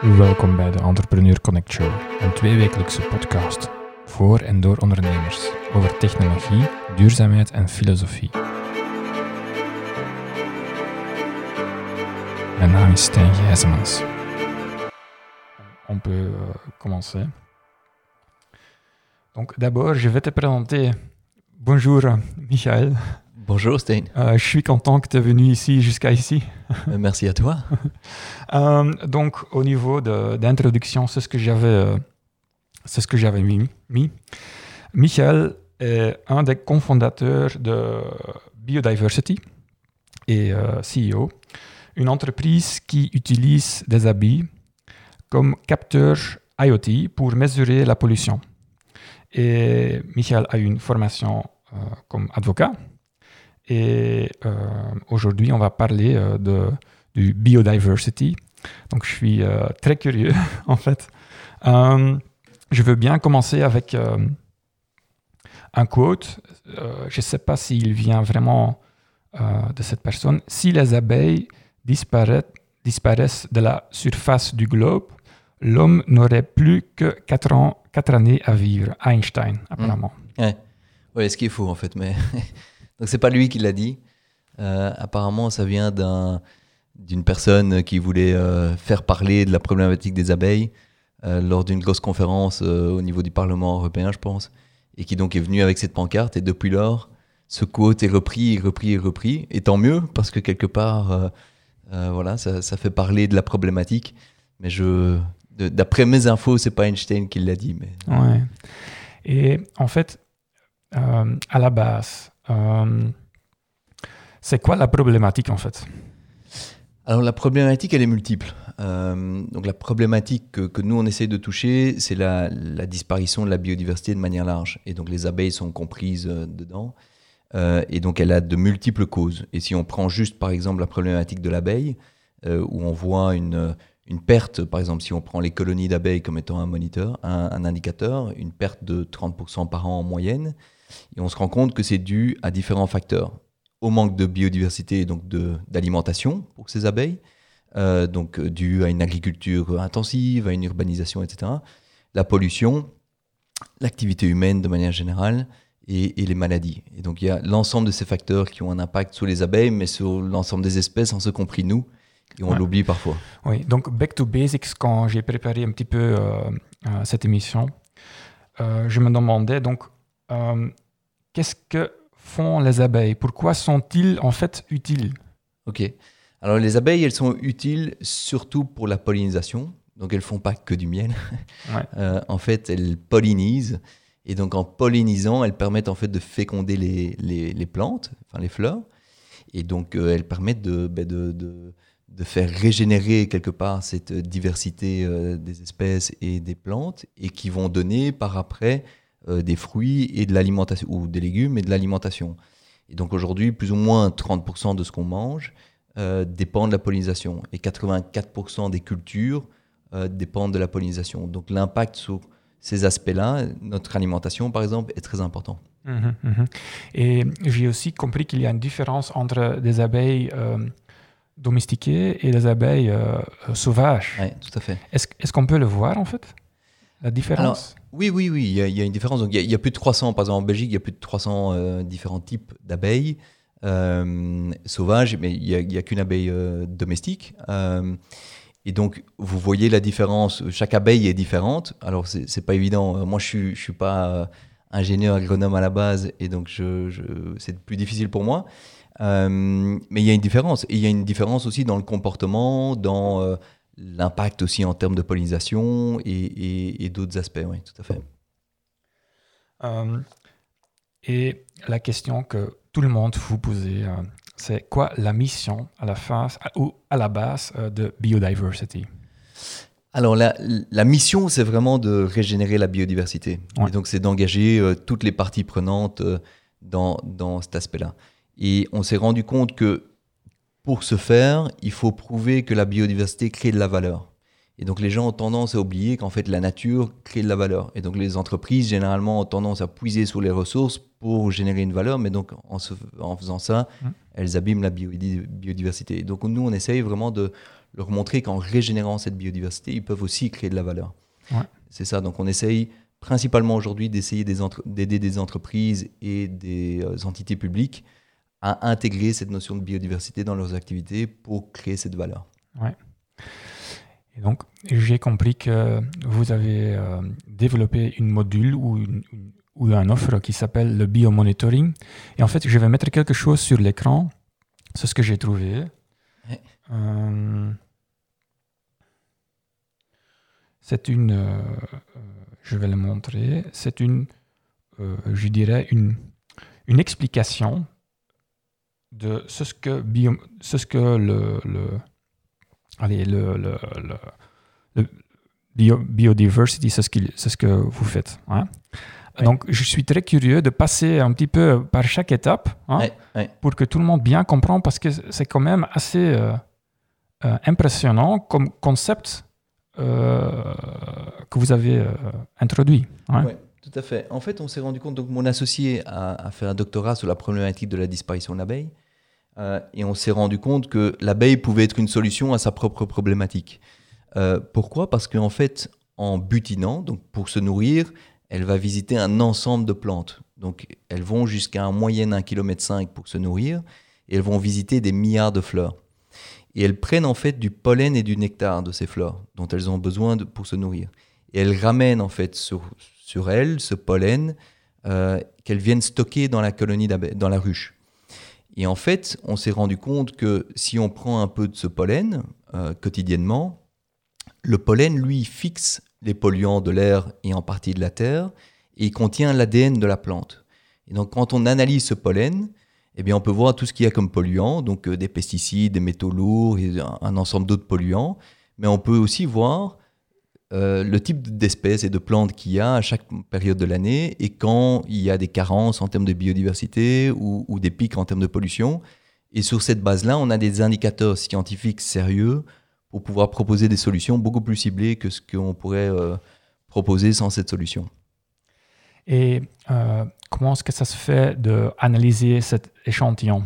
Welkom bij de Entrepreneur Connect Show, een tweewekelijkse podcast voor en door ondernemers over technologie, duurzaamheid en filosofie. Mijn naam is Stijn Gijzemans. On peut commencer. Donc d'abord, je vais te présenter. Bonjour Michael. Bonjour Stein. Euh, je suis content que tu es venu ici jusqu'à ici. Euh, Merci à toi. Euh, donc, au niveau de- d'introduction, c'est ce que j'avais, euh, c'est ce que j'avais mis, mis. Michael est un des cofondateurs de Biodiversity et CEO, une entreprise qui utilise des habits comme capteurs IoT pour mesurer la pollution. Et Michael a une formation comme avocat. Et euh, aujourd'hui, on va parler euh, de, du biodiversity. Donc, je suis euh, très curieux, en fait. Je veux bien commencer avec un quote. Je ne sais pas s'il vient vraiment de cette personne. Si les abeilles disparaissent, disparaissent de la surface du globe, l'homme n'aurait plus que 4, ans, quatre années à vivre. Einstein, apparemment. Ouais, ce qui est faux en fait, mais donc c'est pas lui qui l'a dit. Euh, apparemment, ça vient d'un d'une personne qui voulait euh, faire parler de la problématique des abeilles euh, lors d'une grosse conférence au niveau du Parlement européen, je pense, et qui donc est venu avec cette pancarte. Et depuis lors, ce quote est repris, repris repris. Et tant mieux parce que quelque part, voilà, ça, ça fait parler de la problématique. Mais je, d'après mes infos, c'est pas Einstein qui l'a dit, mais Ouais. Et en fait, à la base, c'est quoi la problématique en fait? Alors la problématique, elle est multiple. Euh, donc la problématique que, nous, on essaye de toucher, c'est la, disparition de la biodiversité de manière large. Et donc les abeilles sont comprises euh, dedans. Euh, et donc elle a de multiples causes. Et si on prend juste par exemple la problématique de l'abeille, euh, où on voit une, perte, par exemple si on prend les colonies d'abeilles comme étant un moniteur, un indicateur, une perte de 30% par an en moyenne, et on se rend compte que c'est dû à différents facteurs au manque de biodiversité et donc d'alimentation pour ces abeilles, euh, donc euh, dû à une agriculture intensive, à une urbanisation, etc. La pollution, l'activité humaine de manière générale et, et les maladies. Et donc il y a l'ensemble de ces facteurs qui ont un impact sur les abeilles, mais sur l'ensemble des espèces, en ce compris nous, et on Ouais. l'oublie parfois. Oui, donc back to basics, quand j'ai préparé un petit peu euh, euh, cette émission, euh, je me demandais donc euh, qu'est-ce que font les abeilles? Pourquoi sont-ils en fait utiles? Ok. Alors les abeilles, elles sont utiles surtout pour la pollinisation. Donc elles font pas que du miel. Ouais. Euh, en fait, elles pollinisent. Et donc en pollinisant, elles permettent en fait de féconder les, les- les plantes, enfin les fleurs. Et donc euh, elles permettent de, ben, de, de- de faire régénérer quelque part cette diversité euh, des espèces et des plantes et qui vont donner par après euh, des fruits et de l'alimentation, ou des légumes et de l'alimentation. Et donc aujourd'hui, plus ou moins 30% de ce qu'on mange euh, dépend de la pollinisation. Et 84% des cultures euh, dépendent de la pollinisation. Donc l'impact sur ces aspects-là, notre alimentation par exemple, est très important. Mhm, mhm. Et j'ai aussi compris qu'il y a une différence entre des abeilles domestiquées et des abeilles sauvages. Ouais, tout à fait. Est-ce est-ce qu'on peut le voir en fait La différence? Oui, oui, oui, il y, a- une différence. Donc, il, y a, plus de 300, par exemple en Belgique, il y a plus de 300 euh, différents types d'abeilles euh, sauvages, mais il n'y a, qu'une abeille euh, domestique. Euh, et donc, vous voyez la différence. Chaque abeille est différente. Alors, c'est pas évident. Moi, je je suis pas ingénieur agronome à la base, et donc c'est plus difficile pour moi. Mais il y a une différence. Et il y a une différence aussi dans le comportement, dans l'impact aussi en termes de pollinisation et, et- et d'autres aspects. Oui, tout à fait. Euh, et la question que tout le monde vous posait, euh, c'est quoi la mission à la fin ou à la base euh, de Biodiversity? Alors, la, la mission, c'est vraiment de régénérer la biodiversité. Ouais. Et donc, c'est d'engager toutes les parties prenantes dans, dans cet aspect-là. Et on s'est rendu compte que pour ce faire, il faut prouver que la biodiversité crée de la valeur. Et donc les gens ont tendance à oublier qu'en fait la nature crée de la valeur. Et donc les entreprises généralement ont tendance à puiser sur les ressources pour générer une valeur, mais donc en, en faisant ça, mmh. elles abîment la biodiversité. Donc nous, on essaye vraiment de leur montrer qu'en régénérant cette biodiversité, ils peuvent aussi créer de la valeur. C'est ça, donc on essaye principalement aujourd'hui d'essayer d'aider des, entreprises et des euh, entités publiques à intégrer cette notion de biodiversité dans leurs activités pour créer cette valeur. Ouais. Et donc, j'ai compris que vous avez euh, développé une module ou une, ou une offre qui s'appelle le biomonitoring. Et en fait, je vais mettre quelque chose sur l'écran. C'est ce que j'ai trouvé. Euh, c'est une, euh, je vais le montrer, c'est une, je dirais, une, une explication de ce que, bio, ce que le, le allez, le, le, le, biodiversity, c'est ce, ce, que vous faites. Hein. Donc, je suis très curieux de passer un petit peu par chaque étape hein, pour que tout le monde bien comprenne parce que c'est quand même assez euh, euh, impressionnant comme concept euh, que vous avez introduit. Hein. Tout à fait. En fait, on s'est rendu compte, donc mon associé a, fait un doctorat sur la problématique de la disparition de l'abeille. Euh, et on s'est rendu compte que l'abeille pouvait être une solution à sa propre problématique. Euh, pourquoi? Parce qu'en fait, en butinant, donc pour se nourrir, elle va visiter un ensemble de plantes. Donc elles vont jusqu'à un moyenne 1,5 km pour se nourrir, et elles vont visiter des milliards de fleurs. Et elles prennent en fait du pollen et du nectar de ces fleurs dont elles ont besoin pour se nourrir. Et elles ramènent en fait sur, sur elles ce pollen euh, qu'elles viennent stocker dans la colonie dans la ruche. Et en fait, on s'est rendu compte que si on prend un peu de ce pollen euh, quotidiennement, le pollen, lui, fixe les polluants de l'air et en partie de la terre, et il contient l'ADN de la plante. Et donc, quand on analyse ce pollen, eh bien, on peut voir tout ce qu'il y a comme polluants, donc euh, des pesticides, des métaux lourds et un ensemble d'autres polluants. Mais on peut aussi voir euh, le type d'espèces et de plantes qu'il y a à chaque période de l'année et quand il y a des carences en termes de biodiversité ou, des pics en termes de pollution. Et sur cette base-là, on a des indicateurs scientifiques sérieux pour pouvoir proposer des solutions beaucoup plus ciblées que ce qu'on pourrait euh, proposer sans cette solution. Et euh, comment est-ce que ça se fait d'analyser cet échantillon?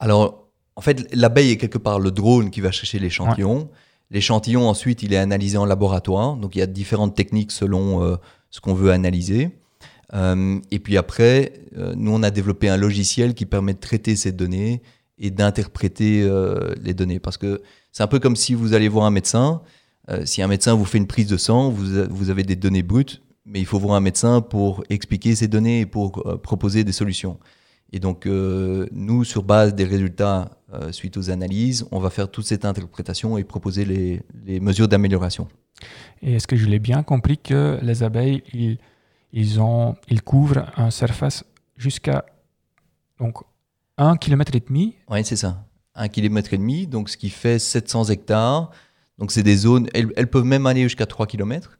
Alors, en fait, l'abeille est quelque part le drone qui va chercher l'échantillon. L'échantillon, ensuite, il est analysé en laboratoire. Donc, il y a différentes techniques selon euh, ce qu'on veut analyser. Euh, et puis après, euh, nous, on a développé un logiciel qui permet de traiter ces données et d'interpréter les données. Parce que c'est un peu comme si vous allez voir un médecin. si un médecin vous fait une prise de sang, vous, vous, avez des données brutes, mais il faut voir un médecin pour expliquer ces données et pour proposer des solutions. Et donc, nous, sur base des résultats euh, suite aux analyses, on va faire toute cette interprétation et proposer les, mesures d'amélioration. Et est-ce que je l'ai bien compris que les abeilles, ils, ils, ont, ils couvrent un surface jusqu'à donc un kilomètre et demi? Oui, c'est ça. Un kilomètre et demi, donc ce qui fait 700 hectares. Donc c'est des zones, elles, elles, peuvent même aller jusqu'à 3 km.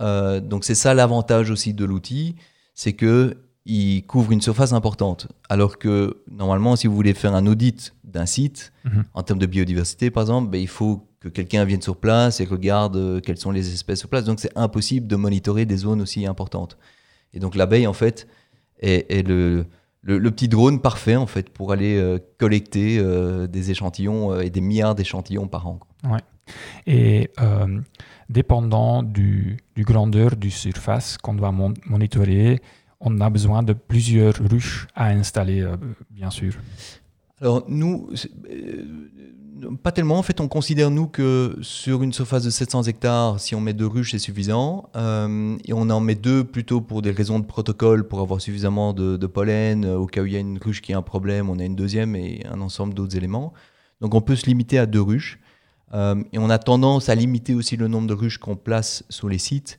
Euh, donc c'est ça l'avantage aussi de l'outil, c'est que il couvre une surface importante. Alors que normalement, si vous voulez faire un audit d'un site, mhm. en termes de biodiversité par exemple, ben, il faut que quelqu'un vienne sur place et regarde euh, quelles sont les espèces sur place. Donc c'est impossible de monitorer des zones aussi importantes. Et donc l'abeille, en fait, est, le, le, petit drone parfait en fait pour aller euh, collecter euh, des échantillons et des milliards d'échantillons par an. Ouais. Et dépendant du, du, grandeur du surface qu'on doit monitorer, on a besoin de plusieurs ruches à installer, euh, bien sûr. Alors nous, euh, pas tellement. En fait, on considère nous que sur une surface de 700 hectares, si on met deux ruches, c'est suffisant. Euh, et on en met deux plutôt pour des raisons de protocole, pour avoir suffisamment de, pollen. Au cas où il y a une ruche qui a un problème, on a une deuxième et un ensemble d'autres éléments. Donc on peut se limiter à deux ruches. et on a tendance à limiter aussi le nombre de ruches qu'on place sur les sites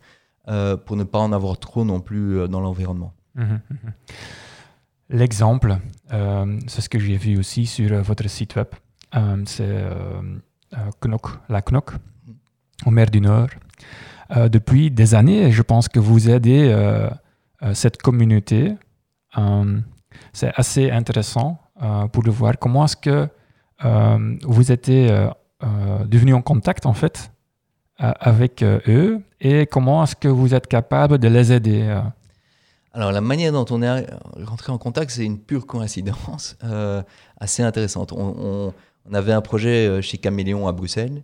euh, pour ne pas en avoir trop non plus euh, dans l'environnement. Mhm, mhm. L'exemple, euh, c'est ce que j'ai vu aussi sur votre site web, c'est la Knock, au mer du Nord. depuis des années, je pense que vous aidez cette communauté. c'est assez intéressant pour le voir comment est-ce que vous êtes devenu en contact en fait avec eux et comment est-ce que vous êtes capable de les aider alors la manière dont on est rentré en contact, c'est une pure coïncidence assez intéressante. On, avait un projet chez Caméléon à Bruxelles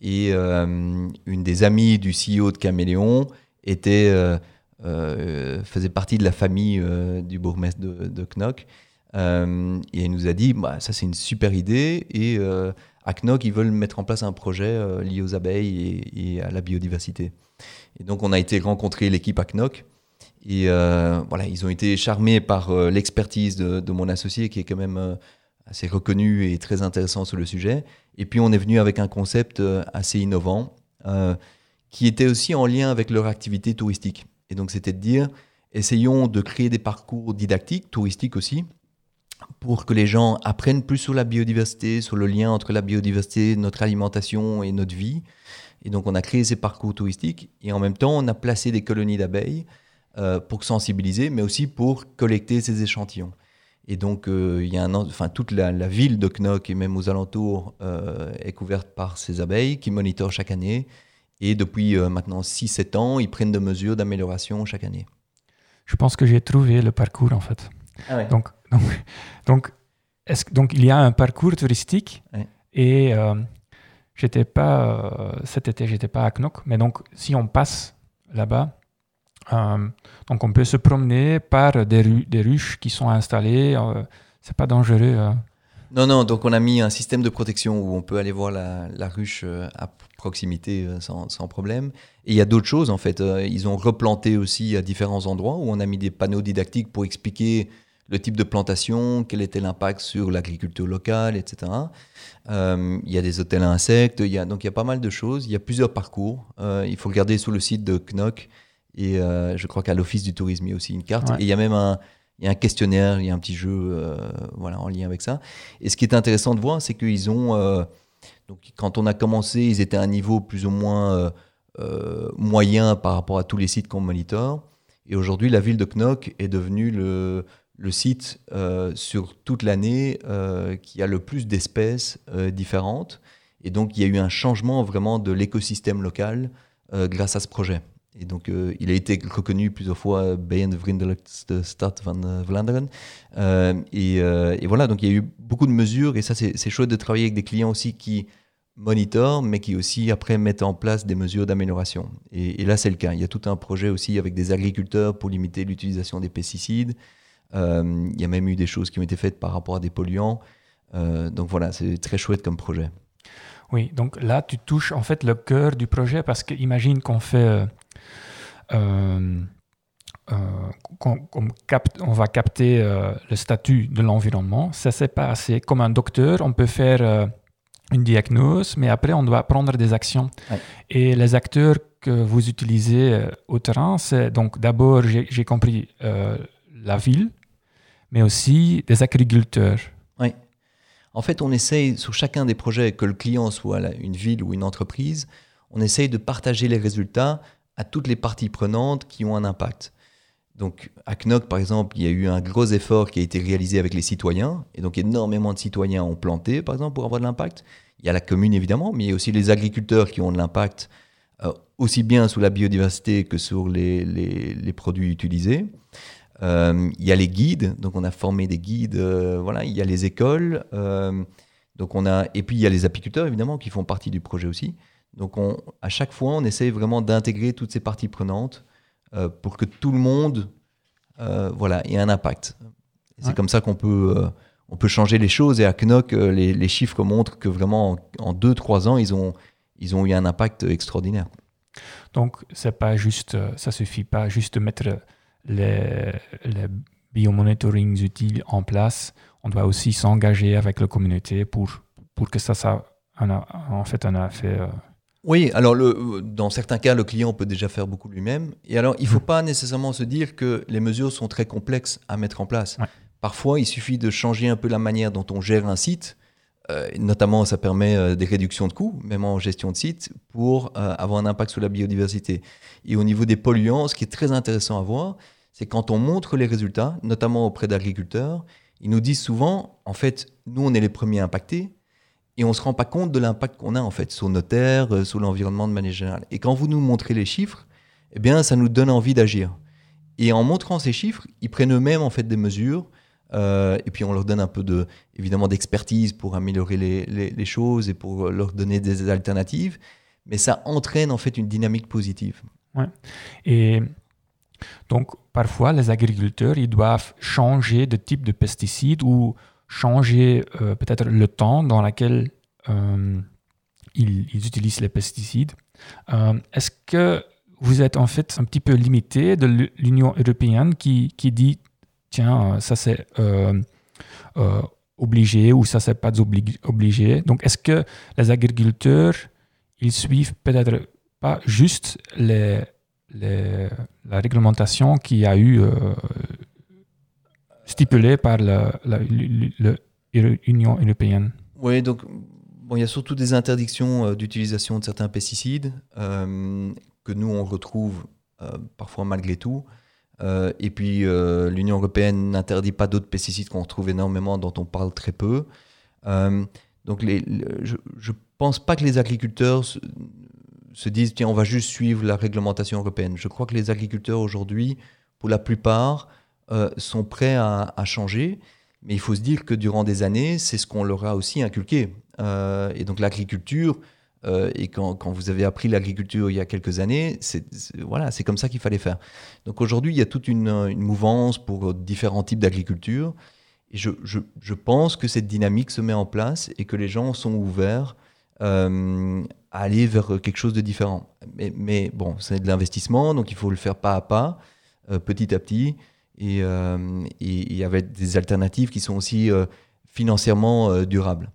et une des amies du CEO de Caméléon était euh, faisait partie de la famille euh, du bourgmestre de, de Knock. Euh, et elle nous a dit, bah, ça c'est une super idée. Et à Knock, ils veulent mettre en place un projet lié aux abeilles et, à la biodiversité. Et donc on a été rencontrer l'équipe à Knock. Et voilà, ils ont été charmés par l'expertise de, de, mon associé qui est quand même assez reconnu et très intéressant sur le sujet. Et puis on est venu avec un concept assez innovant qui était aussi en lien avec leur activité touristique. Et donc, c'était de dire, essayons de créer des parcours didactiques, touristiques aussi, pour que les gens apprennent plus sur la biodiversité, sur le lien entre la biodiversité, notre alimentation et notre vie. Et donc, on a créé ces parcours touristiques et en même temps, on a placé des colonies d'abeilles euh, pour sensibiliser, mais aussi pour collecter ces échantillons. Et donc, euh, il y a un, enfin, toute la, ville de Knock et même aux alentours euh, est couverte par ces abeilles qui monitorent chaque année et depuis maintenant 6-7 ans, ils prennent des mesures d'amélioration chaque année. Je pense que j'ai trouvé le parcours en fait. Ah donc, donc, donc, est -ce, donc, il y a un parcours touristique et euh, j'étais pas, euh, cet été, j'étais pas à Knock, mais donc si on passe là-bas, euh, donc on peut se promener par des, des ruches qui sont installées, c'est pas dangereux. Non, non, donc on a mis un système de protection où on peut aller voir la, la ruche à proximité sans, sans, problème. Et il y a d'autres choses en fait. Ils ont replanté aussi à différents endroits où on a mis des panneaux didactiques pour expliquer le type de plantation, quel était l'impact sur l'agriculture locale, etc. Euh, il y a des hôtels à insectes, il y a, donc il y a pas mal de choses. Il y a plusieurs parcours. il faut regarder sur le site de Knock et je crois qu'à l'Office du tourisme, il y a aussi une carte. Et il y a même un, il y a un questionnaire, il y a un petit jeu voilà, en lien avec ça. Et ce qui est intéressant de voir, c'est qu'ils ont donc quand on a commencé, ils étaient à un niveau plus ou moins euh, euh, moyen par rapport à tous les sites qu'on monitor. Et aujourd'hui, la ville de Knock est devenue le, site euh, sur toute l'année qui a le plus d'espèces différentes. Et donc, il y a eu un changement vraiment de l'écosystème local grâce à ce projet. Et donc, il a été reconnu plusieurs fois de Stad van Vlaanderen. Et, voilà, donc il y a eu beaucoup de mesures. Et ça, c'est chouette de travailler avec des clients aussi qui monitor, mais qui aussi après mettent en place des mesures d'amélioration. Et, là, c'est le cas. Il y a tout un projet aussi avec des agriculteurs pour limiter l'utilisation des pesticides. Euh, il y a même eu des choses qui ont été faites par rapport à des polluants. Euh, donc voilà, c'est très chouette comme projet. Oui, donc là, tu touches en fait le cœur du projet parce qu'imagine qu'on fait... Euh, capte, on va capter le statut de l'environnement. Ça, c'est pas assez. Comme un docteur, on peut faire une diagnose, mais après, on doit prendre des actions. Et les acteurs que vous utilisez euh, au terrain, c'est donc d'abord, j'ai compris, euh, la ville, mais aussi des agriculteurs. Oui. En fait, on essaye, sur chacun des projets, que le client soit une ville ou une entreprise, on essaye de partager les résultats à toutes les parties prenantes qui ont un impact. Donc à Knock, par exemple, il y a eu un gros effort qui a été réalisé avec les citoyens, et donc énormément de citoyens ont planté, par exemple, pour avoir de l'impact. Il y a la commune, évidemment, mais il y a aussi les agriculteurs qui ont de l'impact, euh, aussi bien sur la biodiversité que sur les, les, produits utilisés. Euh, il y a les guides, donc on a formé des guides, euh, voilà, il y a les écoles, donc on a, et puis il y a les apiculteurs, évidemment, qui font partie du projet aussi. Donc on, à chaque fois, on essaye vraiment d'intégrer toutes ces parties prenantes pour que tout le monde voilà, ait un impact. C'est comme ça qu'on peut on peut changer les choses. Et à Knock, euh, les, chiffres montrent que vraiment en 2-3 ans, ils ont, ils ont eu un impact extraordinaire. Donc, c'est pas juste, euh, ça suffit pas juste de mettre les, les biomonitoring utiles en place. On doit aussi s'engager avec la communauté pour, pour que ça, ça en fait, un effet. Euh, oui, alors le, dans certains cas, le client peut déjà faire beaucoup lui-même. Et alors, il ne faut mmh. pas nécessairement se dire que les mesures sont très complexes à mettre en place. Parfois, il suffit de changer un peu la manière dont on gère un site. Euh, notamment, ça permet euh, des réductions de coûts, même en gestion de site, pour euh, avoir un impact sur la biodiversité. Et au niveau des polluants, ce qui est très intéressant à voir, c'est quand on montre les résultats, notamment auprès d'agriculteurs, ils nous disent souvent, en fait, nous, on est les premiers impactés, et on ne se rend pas compte de l'impact qu'on a en fait sur nos terres, sur l'environnement de manière générale. Et quand vous nous montrez les chiffres, eh bien, ça nous donne envie d'agir. Et en montrant ces chiffres, ils prennent eux-mêmes en fait des mesures. Euh, et puis on leur donne un peu de, évidemment, d'expertise pour améliorer les, choses et pour leur donner des alternatives. Mais ça entraîne en fait une dynamique positive. Ouais. Et donc parfois les agriculteurs ils doivent changer de type de pesticide ou changer euh, peut-être le temps dans lequel euh, ils, utilisent les pesticides. Est-ce que vous êtes en fait un petit peu limité de l'Union européenne qui, qui, dit tiens, ça c'est obligé ou ça c'est pas obligé. Donc est-ce que les agriculteurs ils suivent peut-être pas juste la réglementation qui a eu stipulé par l'Union européenne? Oui, donc bon, il y a surtout des interdictions euh, d'utilisation de certains pesticides euh, que nous on retrouve euh, parfois malgré tout. Et puis l'Union européenne n'interdit pas d'autres pesticides qu'on retrouve énormément, dont on parle très peu. donc les, je ne pense pas que les agriculteurs se, se disent tiens on va juste suivre la réglementation européenne. Je crois que les agriculteurs aujourd'hui, pour la plupart, euh, sont prêts à, changer. Mais il faut se dire que durant des années, c'est ce qu'on leur a aussi inculqué. Euh, et donc l'agriculture, euh, et quand, vous avez appris l'agriculture il y a quelques années, c'est voilà, comme ça qu'il fallait faire. Donc aujourd'hui, il y a toute une, mouvance pour différents types d'agriculture. Je, pense que cette dynamique se met en place et que les gens sont ouverts à aller vers quelque chose de différent. Mais, bon, c'est de l'investissement, donc il faut le faire pas à pas, petit à petit. Euh, et avait des alternatives qui sont aussi euh, financièrement euh, durables.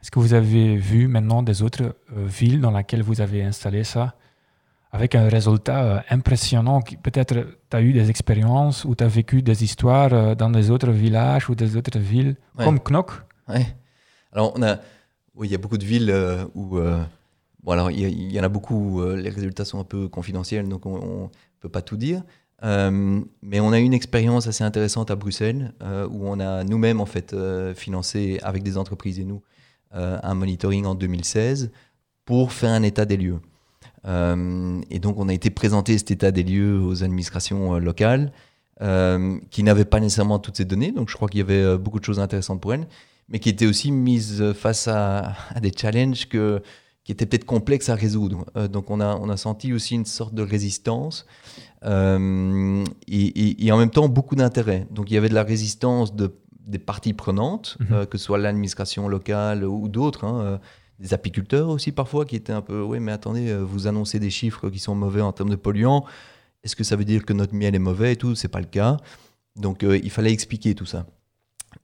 Est-ce que vous avez vu maintenant des autres villes dans lesquelles vous avez installé ça avec un résultat impressionnant Peut-être tu as eu des expériences ou tu as vécu des histoires dans des autres villages ou des autres villes, comme Knock? Oui. Alors, on a, oui, il y a beaucoup de villes où. bon, alors, il y, y, en a beaucoup, les résultats sont un peu confidentiels, donc on ne peut pas tout dire. Euh, mais on a eu une expérience assez intéressante à Bruxelles euh, où on a nous-mêmes en fait euh, financé avec des entreprises et nous un monitoring en 2016 pour faire un état des lieux. et donc on a été présenter cet état des lieux aux administrations locales qui n'avaient pas nécessairement toutes ces données. Donc je crois qu'il y avait beaucoup de choses intéressantes pour elles, mais qui étaient aussi mises face à, des challenges qui étaient peut-être complexes à résoudre. donc on a, senti aussi une sorte de résistance euh, et, en même temps beaucoup d'intérêt. Donc il y avait de la résistance de, des parties prenantes, mhm. euh, que ce soit l'administration locale ou d'autres, hein, euh, des apiculteurs aussi parfois, qui étaient un peu, oui mais attendez, vous annoncez des chiffres qui sont mauvais en termes de polluants, est-ce que ça veut dire que notre miel est mauvais et tout? C'est pas le cas. Donc il fallait expliquer tout ça.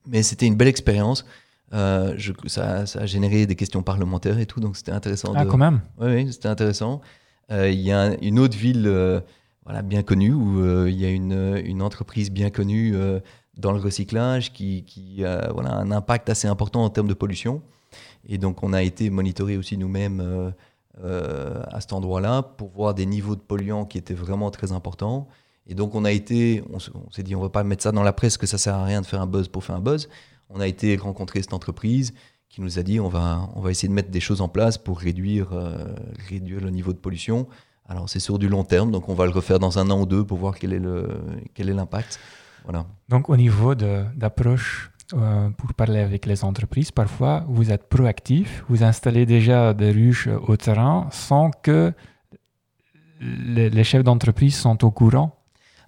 Mais c'était une belle expérience. Je, ça, ça, a généré des questions parlementaires et tout, donc c'était intéressant. Ah, quand même Oui, oui c'était intéressant. Il y a une autre ville voilà, bien connu, où euh, il y a une, une, entreprise bien connue euh, dans le recyclage qui, qui a un impact assez important en termes de pollution. Et donc on a été monitoré aussi nous-mêmes euh, à cet endroit-là pour voir des niveaux de polluants qui étaient vraiment très importants. Et donc on a été, on s'est dit on va pas mettre ça dans la presse que ça sert à rien de faire un buzz pour faire un buzz. On a été rencontrer cette entreprise qui nous a dit on va, on va essayer de mettre des choses en place pour réduire, réduire le niveau de pollution. Alors c'est sur du long terme, donc on va le refaire dans un an ou deux pour voir quel est l'impact. Voilà. Donc au niveau d'approche euh, pour parler avec les entreprises, parfois vous êtes proactif, vous installez déjà des ruches au terrain sans que les, chefs d'entreprise sont au courant.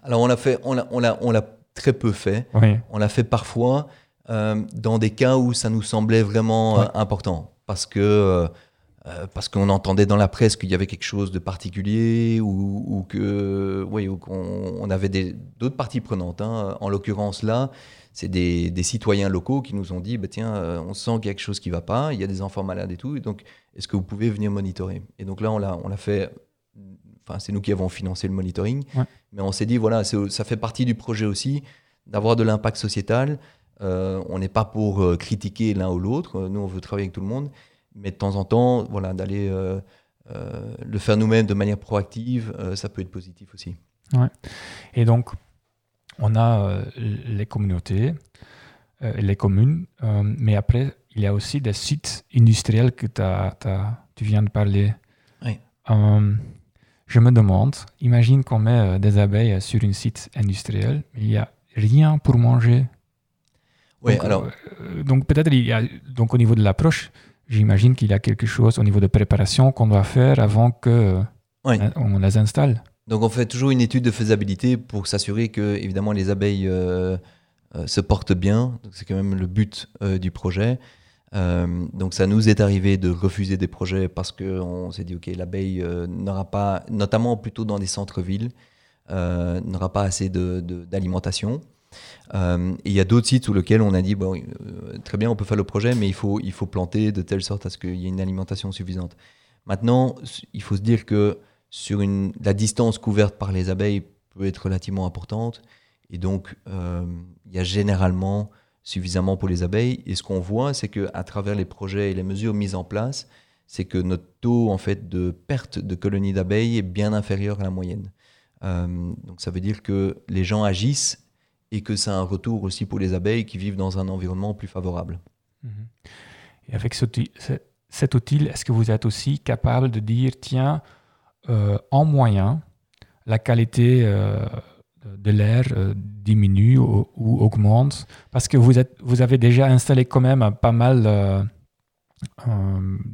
Alors on l'a fait, on l'a, on l'a, on l'a très peu fait. On l'a fait parfois euh, dans des cas où ça nous semblait vraiment euh, important, parce que euh, parce qu'on entendait dans la presse qu'il y avait quelque chose de particulier ou, ou que oui, qu'on on avait d'autres parties prenantes. Hein. En l'occurrence là, c'est des, des, citoyens locaux qui nous ont dit bah, tiens, euh, on sent qu'il y a quelque chose qui ne va pas, il y a des enfants malades et tout, donc est-ce que vous pouvez venir monitorer? Et donc là, on l'a, on l'a fait. Enfin, c'est nous qui avons financé le monitoring, mais on s'est dit voilà, ça fait partie du projet aussi d'avoir de l'impact sociétal. Euh, on n'est pas pour critiquer l'un ou l'autre. Nous, on veut travailler avec tout le monde mais de temps en temps, voilà, d'aller euh, euh, le faire nous-mêmes de manière proactive, euh, ça peut être positif aussi. Ouais. Et donc, on a les communautés, les communes, mais après, il y a aussi des sites industriels que t'as- tu viens de parler. Oui. Euh, je me demande, imagine qu'on met des abeilles sur un site industriel, mais il n'y a rien pour manger. Oui, donc, alors, euh, donc peut-être il y a, donc au niveau de l'approche, j'imagine qu'il y a quelque chose au niveau de préparation qu'on doit faire avant que Oui. euh, on les installe. Donc on fait toujours une étude de faisabilité pour s'assurer que évidemment les abeilles euh, euh, se portent bien. C'est quand même le but euh, du projet. Donc ça nous est arrivé de refuser des projets parce qu'on s'est dit ok l'abeille n'aura pas, notamment plutôt dans des centres-villes, n'aura pas assez de- de- d'alimentation. Euh, il y a d'autres sites sur lesquels on a dit euh, très bien on peut faire le projet mais il faut il faut planter de telle sorte à ce qu'il y ait une alimentation suffisante. Maintenant il faut se dire que sur la distance couverte par les abeilles peut être relativement importante. Et donc, euh, il y a généralement suffisamment pour les abeilles. Et ce qu'on voit, c'est qu'à travers les projets et les mesures mises en place, c'est que notre taux en fait, de perte de colonies d'abeilles est bien inférieur à la moyenne. Donc, ça veut dire que les gens agissent et que ça a un retour aussi pour les abeilles qui vivent dans un environnement plus favorable. Mhm. Et avec ce cet outil, est-ce que vous êtes aussi capable de dire, tiens, euh, en moyen, la qualité euh, de- l'air euh, diminue ou, ou augmente? Parce que vous, êtes, vous avez déjà installé quand même pas mal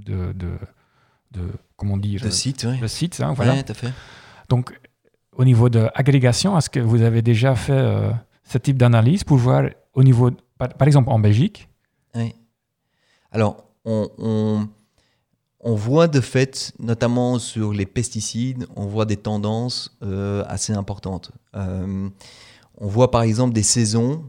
de, de, de- comment dire, De sites, oui. de sites. hein, voilà. Ouais, fait. Donc, au niveau de agrégation, est-ce que vous avez déjà fait ce type d'analyse pour voir au niveau, par, exemple en Belgique, Oui. Alors, on, voit de fait, notamment sur les pesticides, on voit des tendances euh, assez importantes. Euh, on voit par exemple des saisons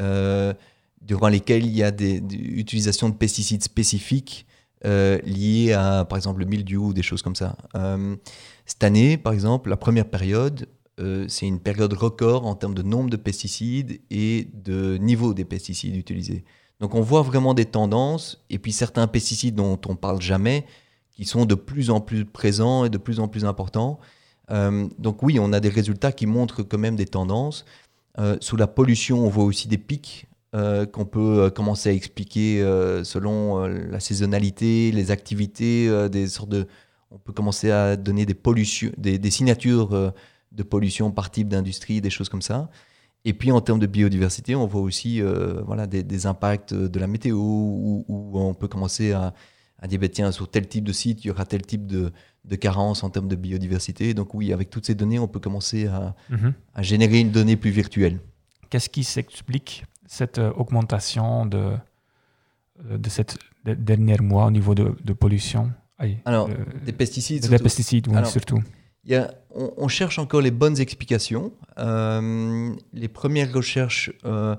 euh, durant lesquelles il y a des, utilisations de pesticides spécifiques euh, liées à, par exemple, le mildiou ou des choses comme ça. Cette année, par exemple, la première période, euh, c'est une période record en termes de nombre de pesticides et de niveau des pesticides utilisés. Donc on voit vraiment des tendances, et puis certains pesticides dont on parle jamais, qui sont de plus en plus présents et de plus en plus importants. Euh, donc oui, on a des résultats qui montrent quand même des tendances. Euh, sous la pollution, on voit aussi des pics qu'on peut commencer à expliquer selon la saisonnalité, les activités, des sortes de... On peut commencer à donner des, des, signatures de pollution par type d'industrie, des choses comme ça. Et puis en termes de biodiversité, on voit aussi euh, voilà, des, des impacts de la météo, où, où on peut commencer à, à dire, bah, tiens, sur tel type de site, il y aura tel type de, de carence en termes de biodiversité. Donc oui, avec toutes ces données, on peut commencer à, à générer une donnée plus virtuelle. Qu'est-ce qui s'explique cette euh, augmentation de, euh, de cette de- dernier mois au niveau de, de pollution? Aïe, Alors, euh, Des pesticides, des surtout. pesticides, oui, Alors, surtout. On, cherche encore les bonnes explications. Euh, les premières recherches, euh,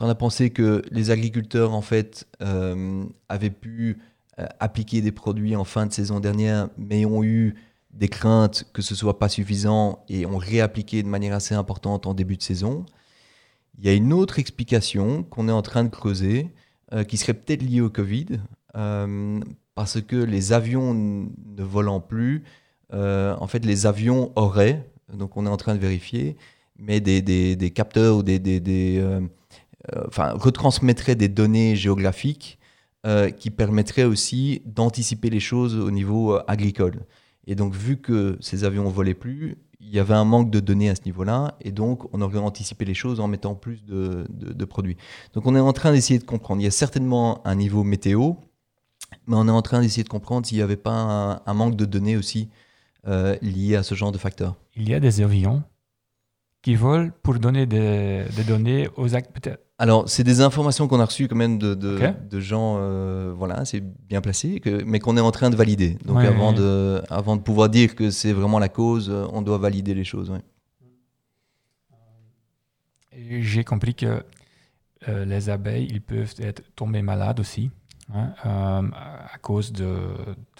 a pensé que les agriculteurs, en fait, euh, avaient pu euh, appliquer des produits en fin de saison dernière, mais ont eu des craintes que ce soit pas suffisant et ont réappliqué de manière assez importante en début de saison. Il y a une autre explication qu'on est en train de creuser, qui serait peut-être liée au Covid, parce que les avions ne volant plus, en fait, les avions auraient, donc on est en train de vérifier, mais des, des- capteurs ou des, des- euh, euh, enfin, retransmettraient des données géographiques euh, qui permettraient aussi d'anticiper les choses au niveau euh, agricole. Et donc, vu que ces avions ne volaient plus, il y avait un manque de données à ce niveau-là, et donc on aurait anticipé les choses en mettant plus de, de- produits. Donc, on est en train d'essayer de comprendre. Il y a certainement un niveau météo, mais on est en train d'essayer de comprendre s'il n'y avait pas un manque de données aussi euh, lié à ce genre de facteurs. Il y a des avions qui volent pour donner des, des données aux actes. Peut-être. Alors, c'est des informations qu'on a reçues quand même de, de, Ok. de gens, euh, voilà, c'est bien placé, que- mais qu'on est en train de valider. Donc, Ouais, avant, ouais. De, avant de pouvoir dire que c'est vraiment la cause, euh, on doit valider les choses. ouais. J'ai compris que euh, les abeilles, ils peuvent être tombés malades aussi, hein, euh, à cause de,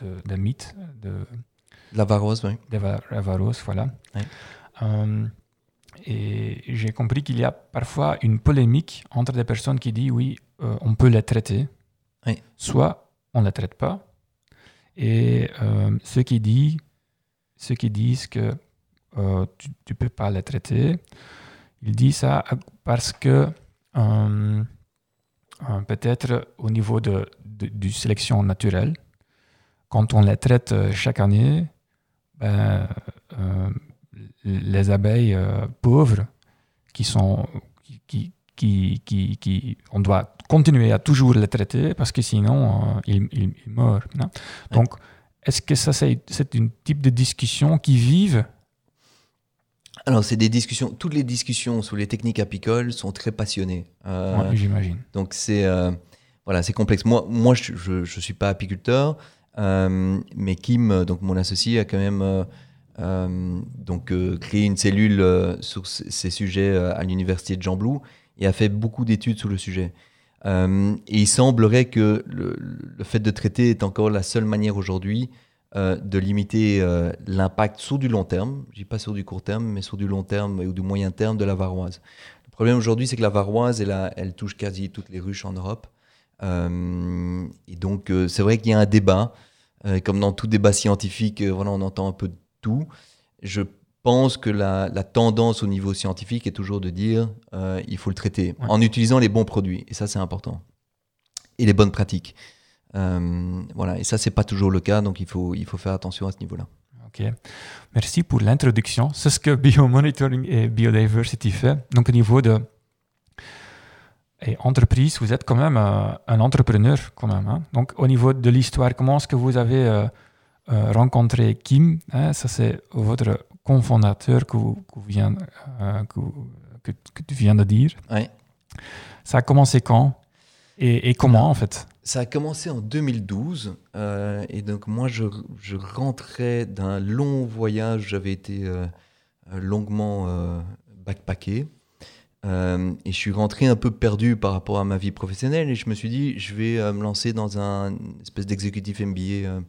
de, de mythes, de, La varose, oui. des va- varoses, voilà. Euh, et j'ai compris qu'il y a parfois une polémique entre des personnes qui disent oui, euh, on peut les traiter, Oui. soit on ne les traite pas, et euh, ceux, qui disent, ceux qui disent que euh, tu ne peux pas les traiter, ils disent ça parce que euh, euh, peut-être au niveau de, du sélection naturelle, quand on les traite chaque année, ben, les abeilles pauvres qui sont qui, qui, qui, qui, on doit continuer à toujours les traiter parce que sinon ils, ils, meurent. Donc, est-ce que ça c'est une type de discussion qui vive alors, c'est des discussions. Toutes les discussions sur les techniques apicoles sont très passionnées. Euh, j'imagine. Donc, c'est euh, voilà, c'est complexe. Moi, moi, je, je, suis pas apiculteur, euh, mais Kim, donc mon associé, a quand même donc créé une cellule sur ces sujets à l'université de Jean et a fait beaucoup d'études sur le sujet. et il semblerait que le, fait de traiter est encore la seule manière aujourd'hui euh, de limiter euh, l'impact sur du long terme, je dis pas sur du court terme, mais sur du long terme ou du moyen terme de la varoise. Le problème aujourd'hui, c'est que la varoise, elle, elle, touche quasi toutes les ruches en Europe. Euh, et donc, c'est vrai qu'il y a un débat, comme dans tout débat scientifique, voilà, on entend un peu de tout. Je pense que la, tendance au niveau scientifique est toujours de dire il faut le traiter en utilisant les bons produits. Et ça, c'est important. Et les bonnes pratiques. Euh, voilà, et ça, c'est pas toujours le cas, donc il faut, il faut faire attention à ce niveau-là. Ok, merci pour l'introduction. C'est ce que Biomonitoring et Biodiversity fait. Donc au niveau de et entreprise, vous êtes quand même euh, un entrepreneur quand même. Hein. Donc au niveau de l'histoire, comment est-ce que vous avez euh, rencontré Kim hein? Ça c'est votre cofondateur que, que, vient, que, que, que, tu viens de dire. Ouais. Ça a commencé quand? Et, comment en fait? Ça a commencé en 2012 euh, et donc moi je, je rentrais d'un long voyage, j'avais été euh, longuement euh, et je suis rentré un peu perdu par rapport à ma vie professionnelle et je me suis dit je vais me lancer dans un espèce d'exécutif MBA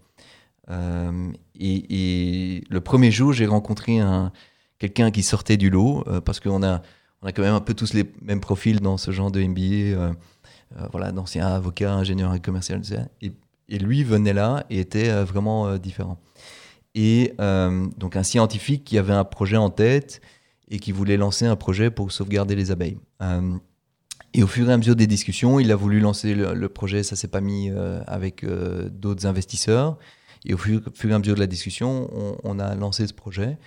et, et, le premier jour j'ai rencontré un, quelqu'un qui sortait du lot parce qu'on a, on a quand même un peu tous les mêmes profils dans ce genre de MBA euh, voilà, d'anciens avocats, ingénieurs et commercial. Et, et, lui venait là et était euh, vraiment euh, différent. Et donc un scientifique qui avait un projet en tête et qui voulait lancer un projet pour sauvegarder les abeilles. et au fur et à mesure des discussions, il a voulu lancer le, projet, ça s'est pas mis avec d'autres investisseurs. Et au fur, et à mesure de la discussion, on, on a lancé ce projet.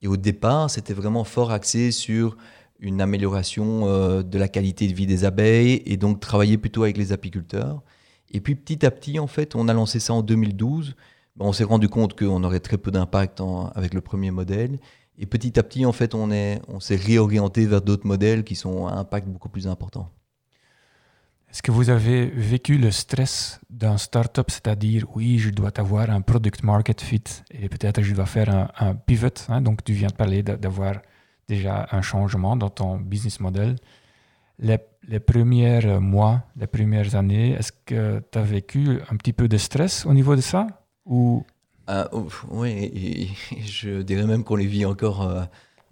Et au départ, c'était vraiment fort axé sur une amélioration euh, de la qualité de vie des abeilles et donc travailler plutôt avec les apiculteurs. Et puis petit à petit, en fait, on a lancé ça en 2012. Ben, on s'est rendu compte qu'on aurait très peu d'impact avec le premier modèle. Et petit à petit, en fait, on, est, on s'est réorienté vers d'autres modèles qui sont à impact beaucoup plus important. Est-ce que vous avez vécu le stress d'un startup, c'est-à-dire, oui, je dois avoir un product market fit et peut-être je dois faire un, pivot. Hein, donc, tu viens de parler d'avoir déjà un changement dans ton business model. Les, les premiers mois, les premières années, est-ce que tu as vécu un petit peu de stress au niveau de ça ou... Ah, oui, je dirais même qu'on les vit encore euh,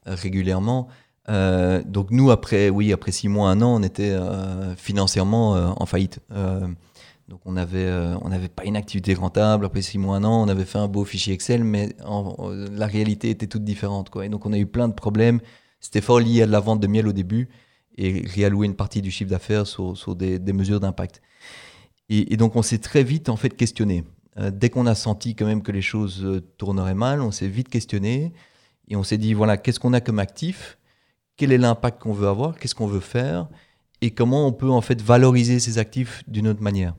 régulièrement. Euh, donc nous, après, oui, après six mois, un an, on était euh, financièrement en faillite. Donc on avait, euh, on n'avait pas une activité rentable. Après six mois, un an, on avait fait un beau fichier Excel, mais la réalité était toute différente. Et donc on a eu plein de problèmes. C'était fort lié à la vente de miel au début et réallouer une partie du chiffre d'affaires sur, des, des, mesures d'impact. Et, donc on s'est très vite en fait questionné. Euh, dès qu'on a senti quand même que les choses euh, tourneraient mal, on s'est vite questionné et on s'est dit voilà qu'est-ce qu'on a comme actif, quel est l'impact qu'on veut avoir, qu'est-ce qu'on veut faire? Et comment on peut en fait valoriser ces actifs d'une autre manière?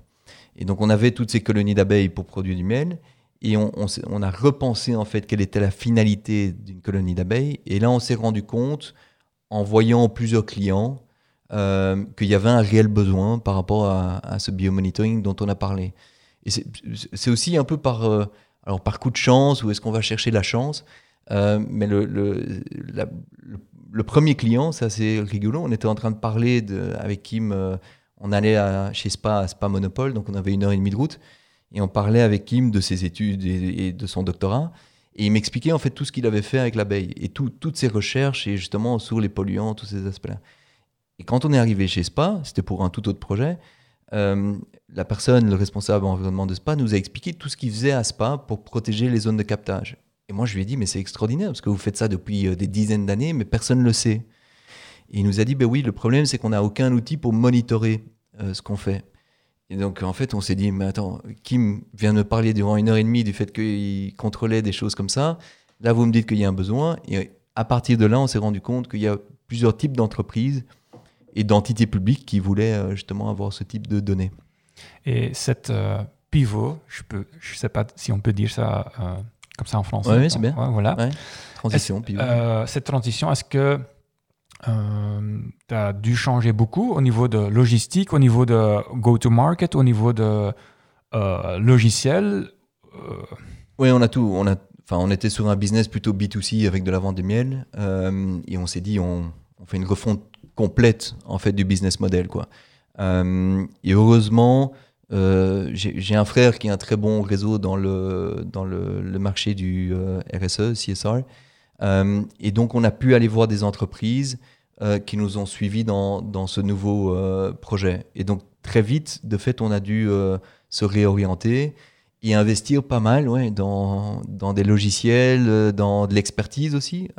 Et donc on avait toutes ces colonies d'abeilles pour produire du miel. Et on, a repensé en fait quelle était la finalité d'une colonie d'abeilles. Et là, on s'est rendu compte, en voyant plusieurs clients, euh, qu'il y avait un réel besoin par rapport à, ce biomonitoring dont on a parlé. Et c'est aussi un peu par, euh, alors par coup de chance, ou est-ce qu'on va chercher la chance euh, Mais le, le, le, premier client, c'est assez rigolo. On était en train de parler de, avec Kim on allait chez Spa, à Spa Monopole, donc on avait une heure et demie de route, et on parlait avec Kim de ses études et, de son doctorat, et il m'expliquait en fait tout ce qu'il avait fait avec l'abeille, et toutes ses recherches, et justement sur les polluants, tous ces aspects-là. Et quand on est arrivé chez Spa, c'était pour un tout autre projet, euh, la personne, le responsable environnement de Spa, nous a expliqué tout ce qu'il faisait à Spa pour protéger les zones de captage. Et moi, je lui ai dit, mais c'est extraordinaire, parce que vous faites ça depuis euh, des dizaines d'années, mais personne ne le sait. Et il nous a dit, ben oui, le problème, c'est qu'on n'a aucun outil pour monitorer ce qu'on fait. Et donc, en fait, on s'est dit, mais attends, Kim vient me parler durant une heure et demie du fait qu'il contrôlait des choses comme ça. Là, vous me dites qu'il y a un besoin. Et à partir de là, on s'est rendu compte qu'il y a plusieurs types d'entreprises et d'entités publiques qui voulaient euh, justement avoir ce type de données. Et cette euh, pivot, je ne je sais pas si on peut dire ça euh, comme ça en français. Oui, c'est bien. voilà. Transition, pivot. cette transition, est-ce que tu as dû changer beaucoup au niveau de logistique, au niveau de go-to-market, au niveau de logiciel Oui, on a tout. On a Enfin, on était sur un business plutôt B2C avec de la vente de miel et on s'est dit on, on, fait une refonte complète en fait du business model quoi. Euh, et heureusement, euh, j'ai un frère qui a un très bon réseau dans le dans le, marché du euh, RSE CSR, et donc on a pu aller voir des entreprises qui nous ont suivis dans, dans ce nouveau projet. Et donc très vite, de fait, on a dû se réorienter et investir pas mal ouais, dans, dans des logiciels, dans de l'expertise aussi.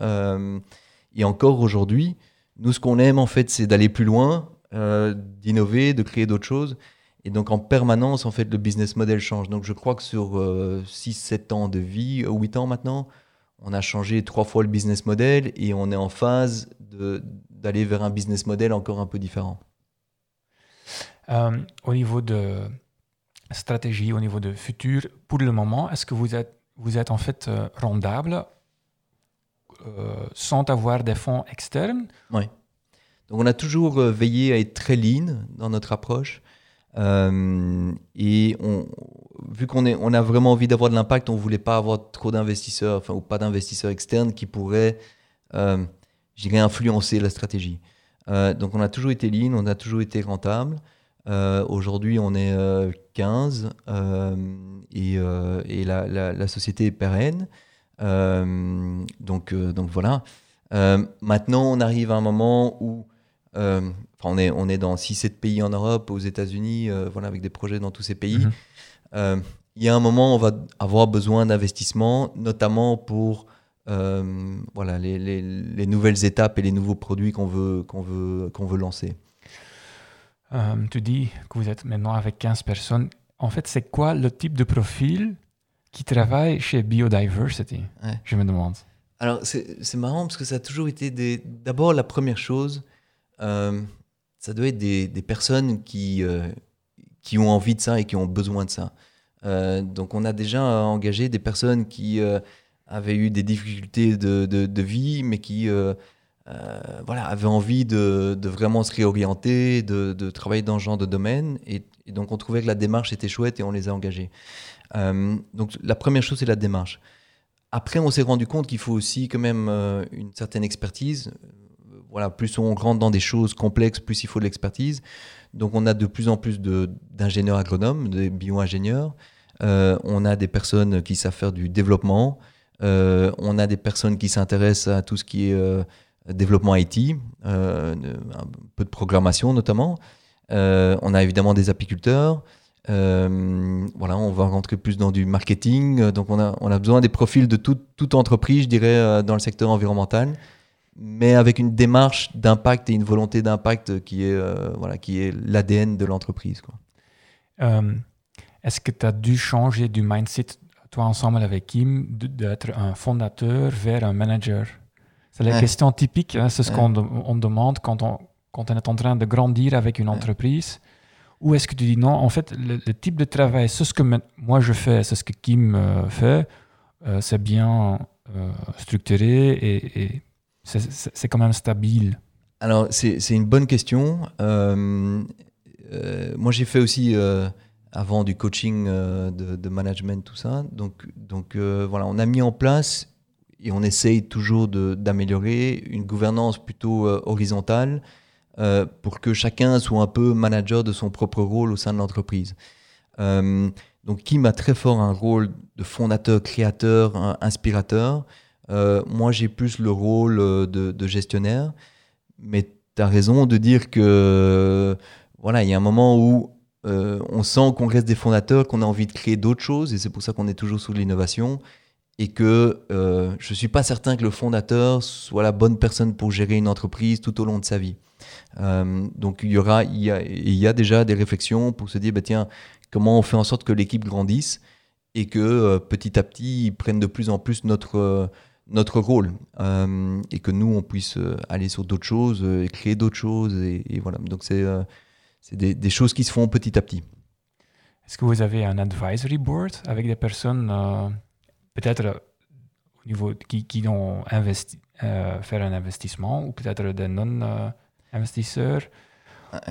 et encore aujourd'hui, nous, ce qu'on aime, en fait, c'est d'aller plus loin, euh, d'innover, de créer d'autres choses. Et donc, en permanence, en fait, le business model change. Donc, je crois que sur 6-7 euh, ans de vie, 8 ans maintenant, on a changé trois fois le business model et on est en phase d'aller vers un business model encore un peu différent. Euh, au niveau de stratégie, au niveau de futur, pour le moment, est-ce que vous êtes, vous êtes en fait rendable euh, sans avoir des fonds externes? Oui. Donc on a toujours euh, veillé à être très lean dans notre approche. Euh, et vu qu'on on a vraiment envie d'avoir de l'impact, on voulait pas avoir trop d'investisseurs, enfin, ou pas d'investisseurs externes qui pourraient, euh, influencer la stratégie. donc on a toujours été lean, on a toujours été rentable. Aujourd'hui, on est 15 et, et la, la, la, société est pérenne. Donc, donc voilà. Maintenant, on arrive à un moment où on, est, on est dans 6-7 pays en Europe, aux États-Unis, voilà, avec des projets dans tous ces pays. Mhm. il y a un moment, où on va avoir besoin d'investissement, notamment pour voilà, les, les, les, nouvelles étapes et les nouveaux produits qu'on veut, qu'on veut, qu'on veut lancer. tu dis que vous êtes maintenant avec 15 personnes. En fait, c'est quoi le type de profil qui travaille chez Biodiversity Je me demande? Alors, c'est marrant parce que ça a toujours été des... d'abord la première chose. Euh, ça doit être des, personnes qui, euh, qui ont envie de ça et qui ont besoin de ça. Euh, donc, on a déjà engagé des personnes qui avaient eu des difficultés de, de, vie, mais qui voilà, avaient envie de, de, vraiment se réorienter, de, travailler dans ce genre de domaine. Et, et, donc, on trouvait que la démarche était chouette et on les a engagés. Donc la première chose, c'est la démarche. Après, on s'est rendu compte qu'il faut aussi quand même une certaine expertise. Euh, voilà, plus on rentre dans des choses complexes, plus il faut de l'expertise. Donc on a de plus en plus d'ingénieurs agronomes, de bio-ingénieurs. on a des personnes qui savent faire du développement. on a des personnes qui s'intéressent à tout ce qui est développement IT, un peu de programmation notamment. on a évidemment des apiculteurs. Euh, voilà, on va rentrer plus dans du marketing. Donc, on a, on a besoin des profils de toute, toute entreprise, je dirais, euh, dans le secteur environnemental, mais avec une démarche d'impact et une volonté d'impact qui est, euh, voilà, qui est l'ADN de l'entreprise. Est-ce que tu as dû changer du mindset, toi, ensemble avec Kim, d'être un fondateur vers un manager? C'est la question typique, hein, c'est ce qu'on on demande quand on, quand on est en train de grandir avec une entreprise. Ou est-ce que tu dis non, en fait, le, type de travail, c'est ce que moi je fais, c'est ce que Kim euh, fait, euh, c'est bien euh, structuré et, c'est quand même stable Alors, c'est une bonne question. moi, j'ai fait aussi avant du coaching de, management, tout ça. Donc, donc voilà, on a mis en place et on essaye toujours d'améliorer une gouvernance plutôt horizontale euh, pour que chacun soit un peu manager de son propre rôle au sein de l'entreprise. Euh, donc Kim a très fort un rôle de fondateur, créateur, inspirateur. Euh, moi, j'ai plus le rôle de, gestionnaire. Mais tu as raison de dire que voilà, il y a un moment où on sent qu'on reste des fondateurs, qu'on a envie de créer d'autres choses, et c'est pour ça qu'on est toujours sous l'innovation, et que je ne suis pas certain que le fondateur soit la bonne personne pour gérer une entreprise tout au long de sa vie. donc il y aura, il y, a, il y a déjà des réflexions pour se dire, bah, tiens, comment on fait en sorte que l'équipe grandisse et que petit à petit, ils prennent de plus en plus notre notre rôle et que nous on puisse aller sur d'autres choses et créer d'autres choses et, voilà. Donc c'est c'est des, des, choses qui se font petit à petit. Est-ce que vous avez un advisory board avec des personnes peut-être au niveau qui, qui ont investi, euh, faire un investissement ou peut-être des non-investisseurs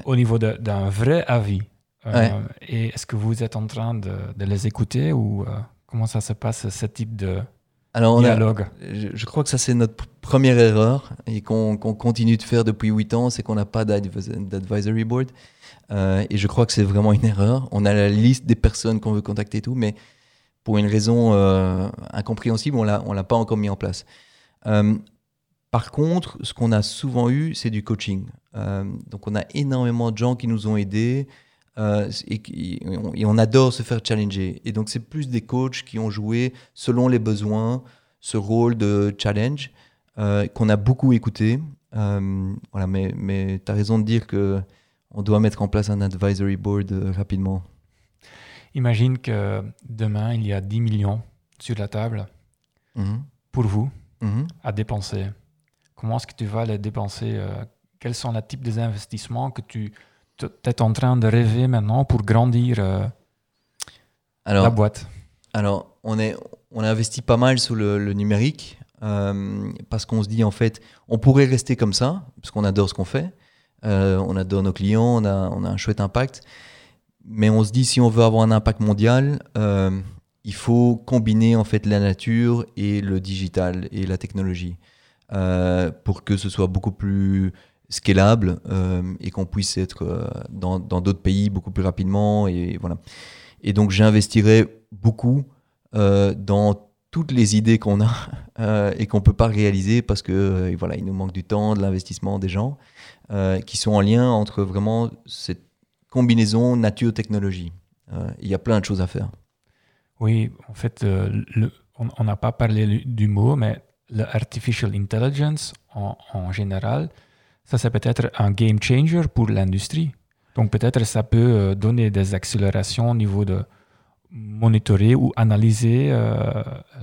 au niveau d'un vrai avis. Euh, et est-ce que vous êtes en train de, de les écouter ou euh, comment ça se passe, ce type de Alors dialogue je, crois que ça, c'est notre première erreur et qu'on continue de faire depuis 8 ans, c'est qu'on n'a pas d'advisory board. et je crois que c'est vraiment une erreur. On a la liste des personnes qu'on veut contacter et tout, mais pour une raison euh, incompréhensible, on ne l'a pas encore mis en place. Euh, par contre, ce qu'on a souvent eu, c'est du coaching. Euh, donc on a énormément de gens qui nous ont aidés et, on, adore se faire challenger. Et donc c'est plus des coachs qui ont joué selon les besoins ce rôle de challenge qu'on a beaucoup écouté. voilà, mais, mais tu as raison de dire que on doit mettre en place un advisory board rapidement. Imagine que demain, il y a 10 millions sur la table mhm. pour vous mhm. à dépenser. Comment est-ce que tu vas les dépenser euh, Quels sont les types d'investissements que tu es en train de rêver maintenant pour grandir euh, la boîte Alors, on, est, on a investi pas mal sur le, numérique euh, parce qu'on se dit, en fait, on pourrait rester comme ça, parce qu'on adore ce qu'on fait. on adore nos clients, on a, on a un chouette impact. Mais on se dit, si on veut avoir un impact mondial, euh, il faut combiner en fait la nature et le digital et la technologie euh, pour que ce soit beaucoup plus scalable euh, et qu'on puisse être dans d'autres pays beaucoup plus rapidement. Et, voilà. et donc j'investirai beaucoup dans toutes les idées qu'on a et qu'on ne peut pas réaliser parce que voilà, il nous manque du temps, de l'investissement des gens qui sont en lien entre vraiment cette combinaison nature-technologie. Euh, il y a plein de choses à faire. Oui, en fait, euh, on n'a pas parlé du mot, mais l'artificial intelligence en, en, général, ça c'est peut-être un game changer pour l'industrie. Donc peut-être ça peut euh, donner des accélérations au niveau de monitorer ou analyser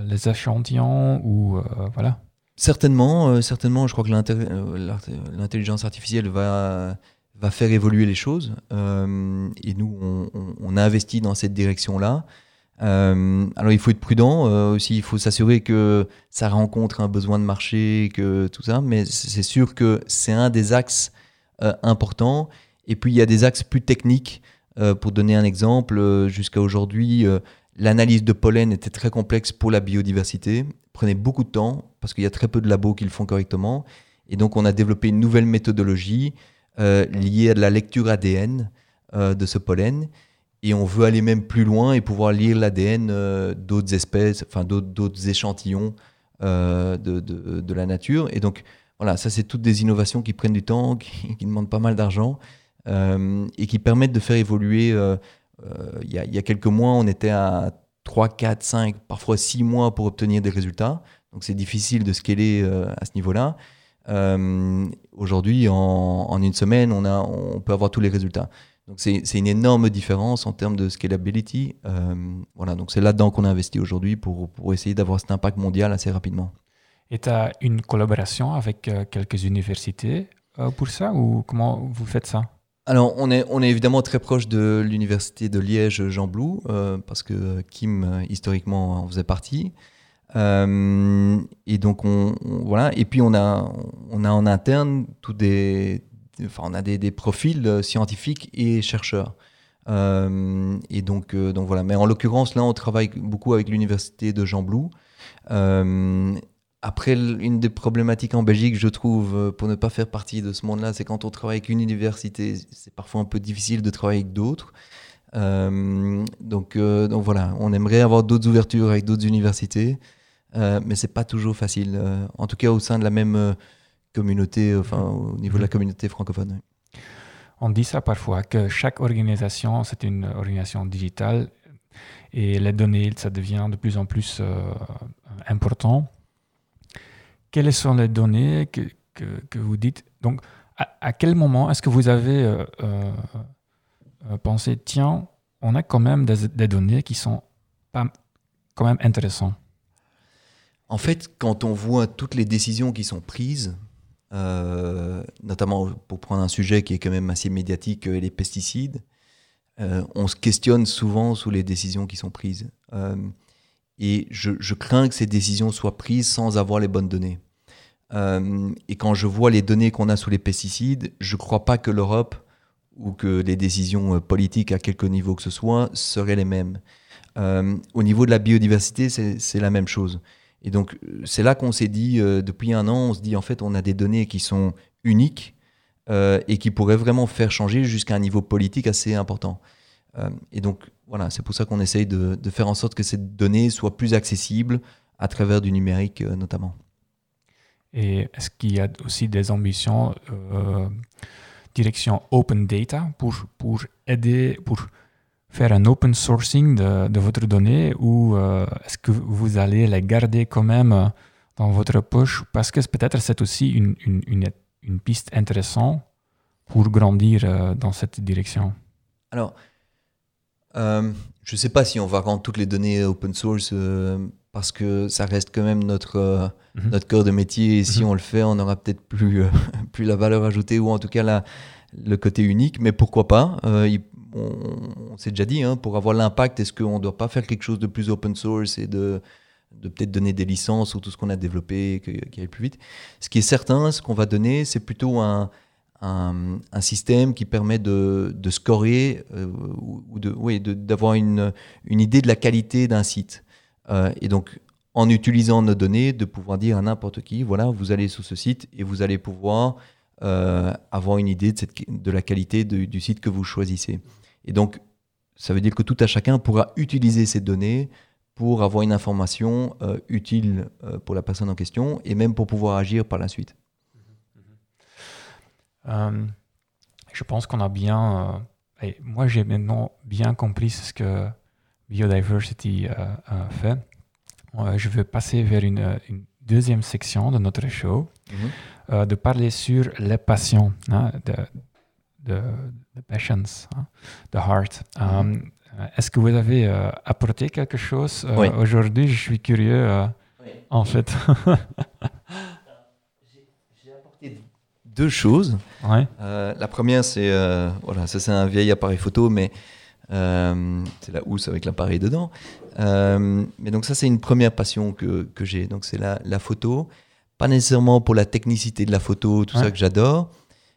les échantillons ou voilà. Certainement, certainement, je crois que l'intelligence artificielle va faire évoluer les choses. Euh, et nous, on, a investi dans cette direction-là. Euh, alors il faut être prudent euh, aussi, il faut s'assurer que ça rencontre un besoin de marché, que tout ça, mais c'est sûr que c'est un des axes importants. Et puis il y a des axes plus techniques. pour donner un exemple, jusqu'à aujourd'hui, l'analyse de pollen était très complexe pour la biodiversité, prenait beaucoup de temps parce qu'il y a très peu de labos qui le font correctement. Et donc on a développé une nouvelle méthodologie euh, lié à la lecture ADN euh, de ce pollen. Et on veut aller même plus loin et pouvoir lire l'ADN euh, d'autres espèces, enfin d'autres échantillons de, de, la nature. Et donc, voilà, ça, c'est toutes des innovations qui prennent du temps, qui, demandent pas mal d'argent et qui permettent de faire évoluer. Il y, a, y, a quelques mois, on était à 3, 4, 5, parfois 6 mois pour obtenir des résultats. Donc, c'est difficile de scaler à ce niveau-là. Euh, aujourd'hui, en, une semaine, on, a, on peut avoir tous les résultats. Donc c'est une énorme différence en termes de scalability. Euh, voilà, donc c'est là-dedans qu'on a investi aujourd'hui pour, pour, essayer d'avoir cet impact mondial assez rapidement. Et tu as une collaboration avec euh, quelques universités pour ça ou comment vous faites ça? Alors, on est, on est évidemment très proche de l'université de Liège, Jean Blou, parce que Kim, historiquement, en faisait partie. Euh, et donc, on, voilà. Et puis, on a, on a en interne tous des, enfin, on a des, profils euh, scientifiques et chercheurs. Euh, et donc, donc voilà. Mais en l'occurrence, là, on travaille beaucoup avec l'université de Jean Blou. après, une des problématiques en Belgique, je trouve, pour ne pas faire partie de ce monde-là, c'est quand on travaille avec une université, c'est parfois un peu difficile de travailler avec d'autres. donc, donc voilà, on aimerait avoir d'autres ouvertures avec d'autres universités. Euh, mais c'est pas toujours facile. Euh, en tout cas, au sein de la même euh, communauté, enfin, au niveau de la mhm. communauté francophone. On dit ça parfois, que chaque organisation, c'est une organisation digitale et les données, ça devient de plus en plus important. Quelles sont les données que, que, que vous dites? Donc, à, quel moment est-ce que vous avez pensé, tiens, on a quand même des, des données qui sont pas quand même intéressantes? En fait, quand on voit toutes les décisions qui sont prises, euh, notamment pour prendre un sujet qui est quand même assez médiatique, euh, les pesticides, euh, on se questionne souvent sur les décisions qui sont prises. et je, crains que ces décisions soient prises sans avoir les bonnes données. et quand je vois les données qu'on a sur les pesticides, je ne crois pas que l'Europe ou que les décisions politiques à quelque niveau que ce soit seraient les mêmes. au niveau de la biodiversité, c'est la même chose. Et donc, c'est là qu'on s'est dit, euh, depuis un an, on se dit, en fait, on a des données qui sont uniques euh, et qui pourraient vraiment faire changer jusqu'à un niveau politique assez important. Euh, et donc, voilà, c'est pour ça qu'on essaye de, de, faire en sorte que ces données soient plus accessibles à travers du numérique, notamment. Et est-ce qu'il y a aussi des ambitions direction open data pour, pour aider, pour faire un open sourcing de, de votre donnée ou euh, est-ce que vous allez les garder quand même euh, dans votre poche? Parce que peut-être c'est aussi une, une, une, piste intéressante pour grandir euh, dans cette direction. Alors, je ne sais pas si on va rendre toutes les données open source parce que ça reste quand même notre, mhm. notre cœur de métier et si mhm. on le fait, on aura peut-être plus, plus la valeur ajoutée ou en tout cas la, le côté unique, mais pourquoi pas on, s'est déjà dit, hein, pour avoir l'impact, est-ce qu'on ne doit pas faire quelque chose de plus open source et de, de peut-être donner des licences sur tout ce qu'on a développé, qui aille plus vite? Ce qui est certain, ce qu'on va donner, c'est plutôt un, système qui permet de, de scorer euh, ou de, d'avoir une, une, idée de la qualité d'un site. Euh, et donc, en utilisant nos données, de pouvoir dire à n'importe qui, voilà, vous allez sur ce site et vous allez pouvoir euh, avoir une idée de, de la qualité du site que vous choisissez. Et donc, ça veut dire que tout à chacun pourra utiliser ces données pour avoir une information euh, utile euh, pour la personne en question et même pour pouvoir agir par la suite. Euh, je pense qu'on a bien, moi j'ai maintenant bien compris ce que Biodiversity fait. je vais passer vers une, deuxième section de notre show, mhm. de parler sur les passions, hein, de, de, the passions, hein, the heart. Um, Est-ce que vous avez euh, apporté quelque chose euh, aujourd'hui? Je suis curieux, euh, en fait. J'ai apporté deux choses. la première, c'est voilà, ça c'est un vieil appareil photo, mais c'est la housse avec l'appareil dedans. mais donc ça, c'est une première passion que, que j'ai. Donc c'est la, la, photo, pas nécessairement pour la technicité de la photo, tout ça que j'adore,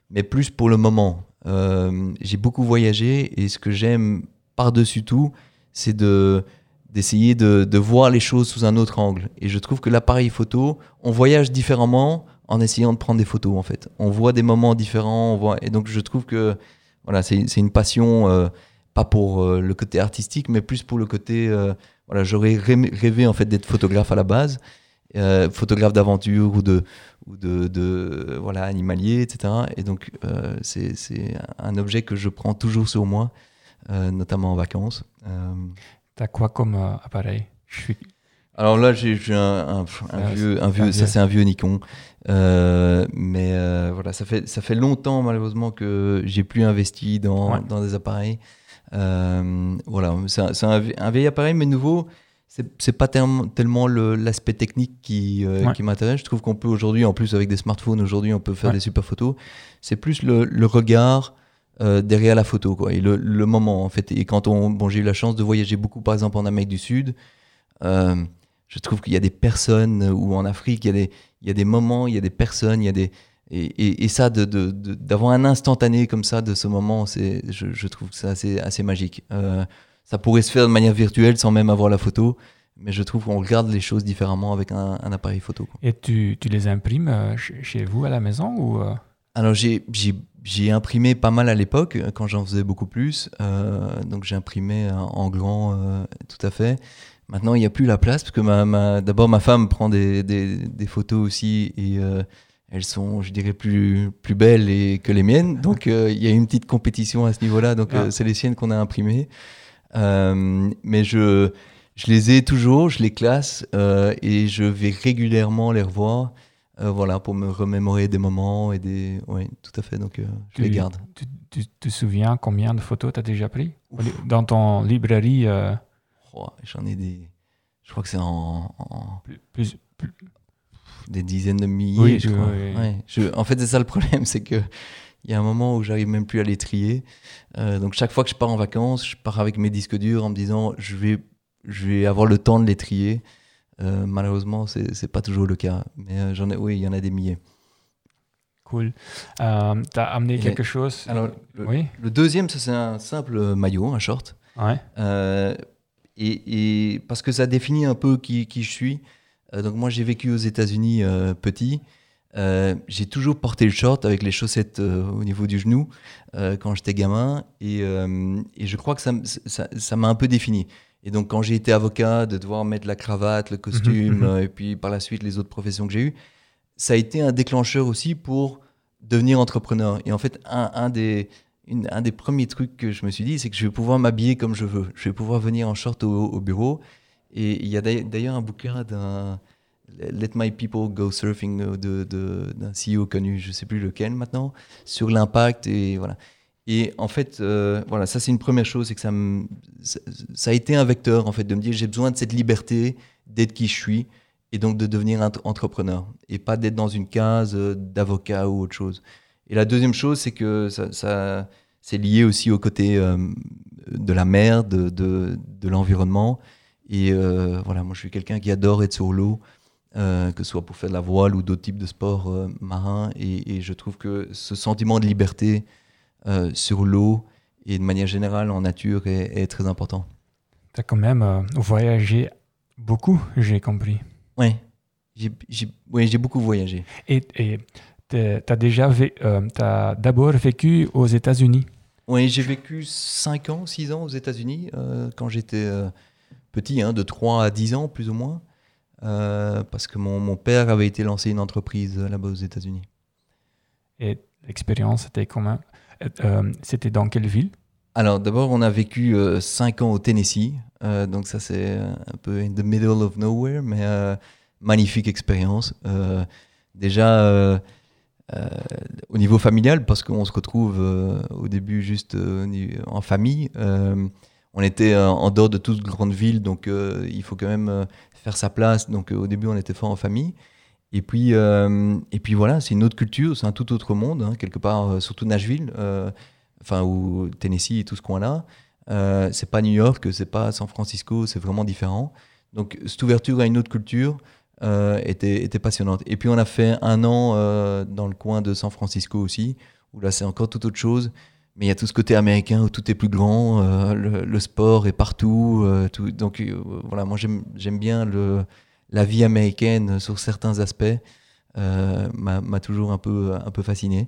mais plus pour le moment. Euh, j'ai beaucoup voyagé et ce que j'aime par-dessus tout, c'est de d'essayer de, de, voir les choses sous un autre angle. Et je trouve que l'appareil photo, on voyage différemment en essayant de prendre des photos en fait. On voit des moments différents, on voit... et donc je trouve que voilà, c'est une passion, euh, pas pour euh, le côté artistique, mais plus pour le côté... voilà, j'aurais rêvé en fait d'être photographe à la base, photographe d'aventure ou de, ou de, de, voilà animalier, etc. Et donc euh, c'est un objet que je prends toujours sur moi, euh, notamment en vacances. Euh, T'as quoi comme appareil? Je suis... Alors là, j'ai un, un, un, vieux, un vieux, ça c'est un vieux Nikon, mais voilà, ça fait ça fait longtemps malheureusement que j'ai plus investi dans, dans des appareils. voilà, c'est un, vieil appareil mais nouveau c'est pas tellement, l'aspect technique qui, euh, qui m'intéresse. Je trouve qu'on peut aujourd'hui, en plus avec des smartphones, aujourd'hui on peut faire des super photos. C'est plus le, le regard euh, derrière la photo, quoi, et le, le, moment en fait. Et quand on, bon, j'ai eu la chance de voyager beaucoup, par exemple en Amérique du Sud. Euh, je trouve qu'il y a des personnes ou en Afrique, il y a des, il y a des moments, il y a des personnes, il y a des et, et, et ça, d'avoir de, de, un instantané comme ça de ce moment, je, je trouve que c'est assez, assez magique ça pourrait se faire de manière virtuelle sans même avoir la photo. Mais je trouve qu'on regarde les choses différemment avec un, appareil photo. Et tu, tu, les imprimes euh, chez vous à la maison ou euh? Alors j'ai imprimé pas mal à l'époque euh, quand j'en faisais beaucoup plus. donc j'ai imprimé en grand, tout à fait. Maintenant il n'y a plus la place parce que ma, d'abord ma femme prend des, des, des photos aussi et elles sont, je dirais, plus, plus belles et, que les miennes. Donc il y a une petite compétition à ce niveau-là. Donc ah. c'est les siennes qu'on a imprimées. Euh, mais je, je les ai toujours, je les classe euh, et je vais régulièrement les revoir. euh, voilà, pour me remémorer des moments et des. Oui, tout à fait. Donc, euh, je les garde. Tu, tu te souviens combien de photos tu as déjà pris? Dans ton librairie, euh, Oh, J'en ai des. Je crois que c'est en, en- plus, plus- plus- des dizaines de milliers. Oui, je crois. oui. Ouais. Je- en fait, c'est ça le problème, c'est que il y a un moment où j'arrive même plus à les trier. Euh, donc chaque fois que je pars en vacances, je pars avec mes disques durs en me disant je vais, je vais avoir le temps de les trier. Euh, malheureusement, c'est c'est pas toujours le cas. Mais euh, j'en ai, oui, il y en a des milliers. cool. Tu as amené Et- quelque chose? Alors, le, Oui, le deuxième, c'est un simple maillot, un short. ouais. Euh, et, et parce que ça définit un peu qui, qui je suis. Euh, donc moi j'ai vécu aux États-Unis euh, petit. Euh, j'ai toujours porté le short avec les chaussettes euh, au niveau du genou euh, quand j'étais gamin et, et je crois que ça m- ça ça m'a un peu défini. Et donc quand j'ai été avocat, de devoir mettre la cravate, le costume mhm. et puis par la suite les autres professions que j'ai eues, ça a été un déclencheur aussi pour devenir entrepreneur. Et en fait un, un des une- un des premiers trucs que je me suis dit, c'est que je vais pouvoir m'habiller comme je veux. Je vais pouvoir venir en short au, au bureau. Et il y a d'ailleurs un bouquin d'un Let My People Go Surfing euh, d'un CEO connu, je sais plus lequel maintenant, sur l'impact et voilà. Et en fait, euh, voilà, ça c'est une première chose, c'est que ça, me- ça, a été un vecteur en fait de me dire j'ai besoin de cette liberté d'être qui je suis et donc de devenir ent- entrepreneur et pas d'être dans une case euh, d'avocat ou autre chose. Et la deuxième chose, c'est que ça, c'est lié aussi au côté de la mer, de, de, l'environnement. Et voilà, moi je suis quelqu'un qui adore être sur l'eau, euh, que ce soit pour faire de la voile ou d'autres types de sports euh, marins. Et, et je trouve que ce sentiment de liberté euh, sur l'eau et de manière générale en nature est, est très important. Tu as quand même voyagé beaucoup, j'ai compris. Ouais, j'ai ouais, beaucoup voyagé. Et tu as déjà t'as d'abord vécu aux États-Unis? Oui, j'ai vécu 5 ans, 6 ans aux États-Unis quand j'étais petit, hein, de 3 à 10 ans plus ou moins, euh, parce que mon, mon père avait été lancer une entreprise euh, là-bas aux États-Unis. Et l'expérience était comment? Euh, euh, C'était dans quelle ville? Alors d'abord, on a vécu 5 ans au Tennessee, euh, donc ça c'est euh, un peu in the middle of nowhere, mais euh, magnifique expérience. Euh, déjà euh, euh, au niveau familial, parce qu'on se retrouve euh, au début juste euh, en famille. On était euh, en dehors de toute grande ville, donc euh, il faut quand même euh, faire sa place. Donc au début, on était fort en famille. Et puis, et puis voilà, c'est une autre culture, c'est un tout autre monde, hein, quelque part, surtout Nashville, enfin, ou Tennessee et tout ce coin-là. C'est pas New York, c'est pas San Francisco, c'est vraiment différent. Donc, cette ouverture à une autre culture était, passionnante. Et puis, on a fait un an dans le coin de San Francisco aussi, où là, c'est encore tout autre chose. Mais il y a tout ce côté américain où tout est plus grand, euh, le, sport est partout. euh, donc, euh, voilà, moi, j'aime bien la vie américaine sur certains aspects. m'a toujours un peu, un fasciné.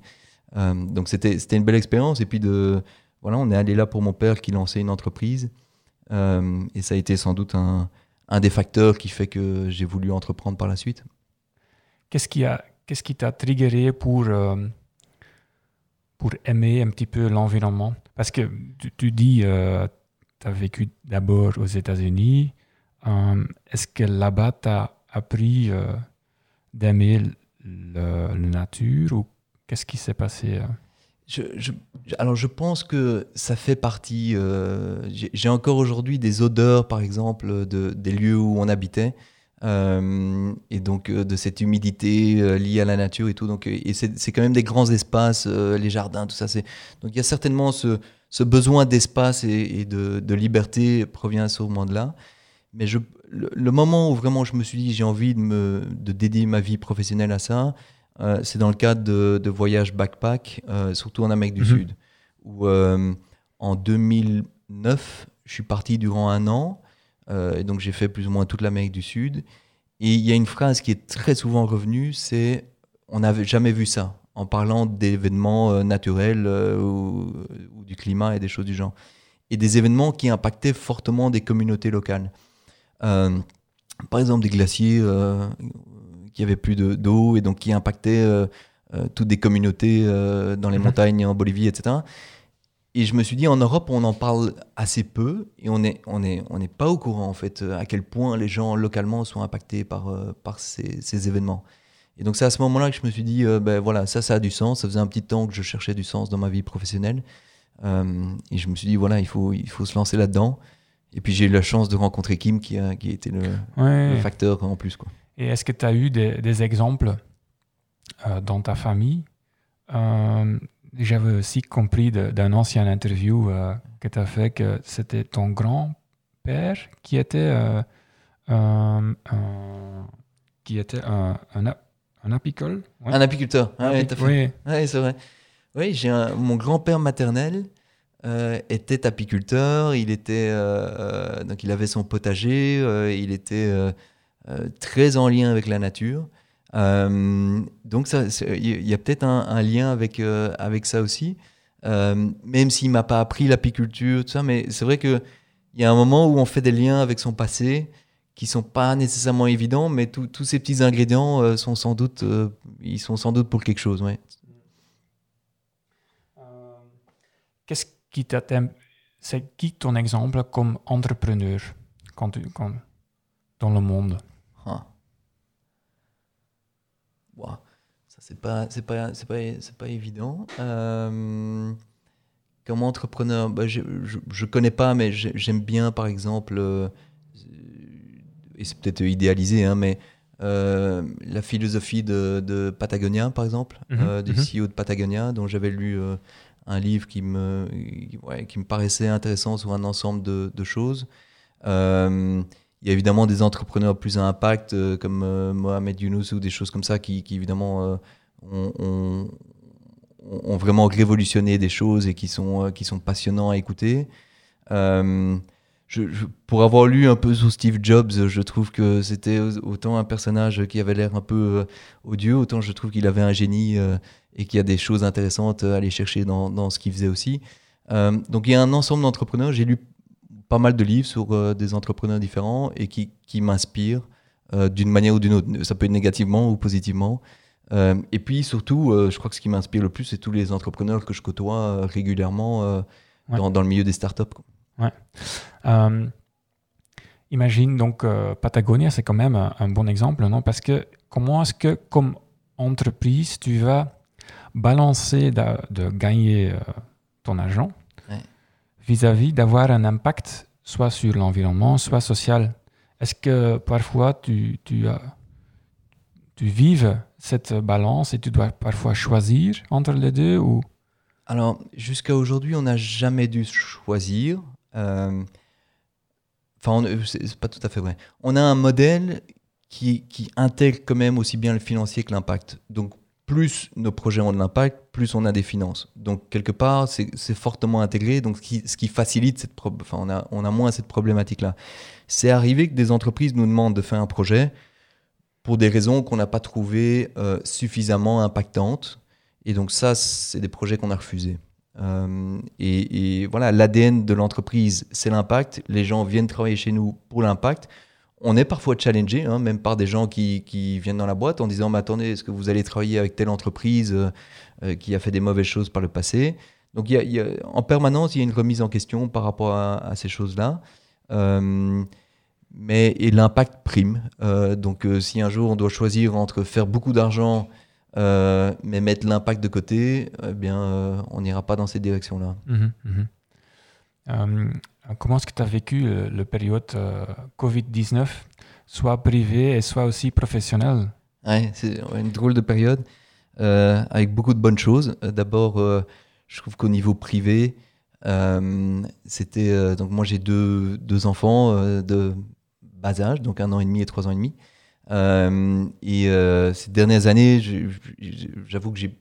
Donc, c'était une belle expérience. Et puis, voilà, on est allé là pour mon père qui lançait une entreprise. Et ça a été sans doute un, des facteurs qui fait que j'ai voulu entreprendre par la suite. Qu'est-ce qui t'a triggeré pour pour aimer un petit peu l'environnement Parce que tu, dis tu as vécu d'abord aux États-Unis. Euh, Est-ce que là-bas tu as appris euh, d'aimer le nature ou qu'est-ce qui s'est passé euh? Alors je pense que ça fait partie. euh, j'ai encore aujourd'hui des odeurs, par exemple, de, des lieux où on habitait, euh, et donc euh, de cette humidité euh, liée à la nature et tout. Donc, et c'est quand même des grands espaces, les jardins, tout ça. Donc il y a certainement ce, ce besoin d'espace et, et de, de liberté provient sûrement de là. Mais je, le, le moment où vraiment je me suis dit j'ai envie de, me, de dédier ma vie professionnelle à ça, c'est dans le cadre de, de voyages backpack, surtout en Amérique du Mhm. Sud, où en 2009, je suis parti durant un an, euh, et donc j'ai fait plus ou moins toute l'Amérique du Sud. Et il y a une phrase qui est très souvent revenue, c'est on n'avait jamais vu ça, en parlant d'événements euh, naturels euh, ou, ou du climat et des choses du genre. Et des événements qui impactaient fortement des communautés locales. Par exemple, des glaciers qui avaient plus de- d'eau et donc qui impactaient toutes des communautés dans les Mhm. montagnes en Bolivie, etc. Et je me suis dit, en Europe, on en parle assez peu et on n'est on est, on n'est pas au courant, en fait, à quel point les gens localement sont impactés par, euh, par ces, ces événements. Et donc c'est à ce moment-là que je me suis dit, euh, ben voilà, ça, ça a du sens. Ça faisait un petit temps que je cherchais du sens dans ma vie professionnelle. Euh, et je me suis dit, voilà, il faut, il faut se lancer là-dedans. Et puis j'ai eu la chance de rencontrer Kim qui a, qui a été le, Ouais. le facteur en plus. Quoi. Et est-ce que tu as eu des, des exemples dans ta famille J'avais aussi compris d'un ancien interview euh, que tu as fait que c'était ton grand-père qui était, euh, un, un- qui était un, un, ap- un apicole Ouais. Un apiculteur. Ah ouais, Apic- oui. Ouais, c'est vrai. Oui, j'ai mon grand-père maternel euh, était apiculteur. Il était euh, euh, donc il avait son potager. euh, il était euh, euh, très en lien avec la nature. Euh, donc il y a peut-être un, un lien avec euh, avec ça aussi. Euh, même s'il m'a pas appris l'apiculture, tout ça, mais c'est vrai que il y a un moment où on fait des liens avec son passé qui sont pas nécessairement évidents, mais tous ces petits ingrédients euh, sont sans doute, euh, ils sont sans doute pour quelque chose, ouais. Qu'est-ce qui t'a c'est qui ton exemple comme entrepreneur quand tu, quand, dans le monde? Ah. Ouah, Ça, c'est pas, c'est pas, c'est pas, c'est pas évident. Euh, comme entrepreneur, bah, je, je, je connais pas, mais j'ai- j'aime bien, par exemple, euh, et c'est peut-être idéalisé, hein, mais euh, la philosophie de, de Patagonia, par exemple, Mhm, euh, du mhm. CEO de Patagonia, dont j'avais lu un livre qui me, ouais, qui me paraissait intéressant sur un ensemble de, de choses. Il y a évidemment des entrepreneurs plus à impact, euh, comme euh, Mohamed Younous ou des choses comme ça, qui, évidemment euh, ont, vraiment révolutionné des choses et qui sont, passionnants à écouter. Pour avoir lu un peu sur Steve Jobs, je trouve que c'était autant un personnage qui avait l'air un peu odieux, autant je trouve qu'il avait un génie et qu'il y a des choses intéressantes à aller chercher dans, ce qu'il faisait aussi. Donc il y a un ensemble d'entrepreneurs. J'ai lu pas mal de livres sur euh, des entrepreneurs différents et qui, qui m'inspirent euh, d'une manière ou d'une autre. Ça peut être négativement ou positivement. Euh, et puis surtout, je crois que ce qui m'inspire le plus, c'est tous les entrepreneurs que je côtoie régulièrement Ouais. dans, dans le milieu des startups. imagine donc Patagonia, c'est quand même un, un bon exemple, non? Parce que comment est-ce que, comme entreprise, tu vas balancer de, de gagner ton argent. Vis-à-vis d'avoir un impact soit sur l'environnement, soit social Est-ce que parfois tu, tu, tu vives cette balance et tu dois parfois choisir entre les deux ou? Alors, jusqu'à aujourd'hui, on n'a jamais dû choisir. Euh, Enfin, euh, c'est pas tout à fait vrai. On a un modèle qui, qui intègre quand même aussi bien le financier que l'impact. Donc, plus nos projets ont de l'impact, plus on a des finances. Donc, quelque part, c'est fortement intégré, donc ce qui, facilite cette... Enfin, on a, on a moins cette problématique-là. C'est arrivé que des entreprises nous demandent de faire un projet pour des raisons qu'on n'a pas trouvées euh, suffisamment impactantes. Et donc ça, c'est des projets qu'on a refusés. Euh, et, et voilà, l'ADN de l'entreprise, c'est l'impact. Les gens viennent travailler chez nous pour l'impact. On est parfois challengé, hein, même par des gens qui, viennent dans la boîte en disant, mais attendez, est-ce que vous allez travailler avec telle entreprise euh, euh, qui a fait des mauvaises choses par le passé? Donc en permanence, il y a une remise en question par rapport à, ces choses-là. Euh, mais et l'impact prime. Donc si un jour on doit choisir entre faire beaucoup d'argent mais mettre l'impact de côté, eh bien, on n'ira pas dans cette direction-là. Mhm, mhm. Euh, comment est-ce que tu as vécu le, le période euh, Covid-19, soit privé et soit aussi professionnel? Ouais, c'est une drôle de période euh, avec beaucoup de bonnes choses. Euh, D'abord, euh, je trouve qu'au niveau privé, euh, c'était euh, donc moi j'ai deux, deux enfants euh, de bas âge, donc un an et demi et trois ans et demi. Euh, et euh, ces dernières années, j'avoue que j'ai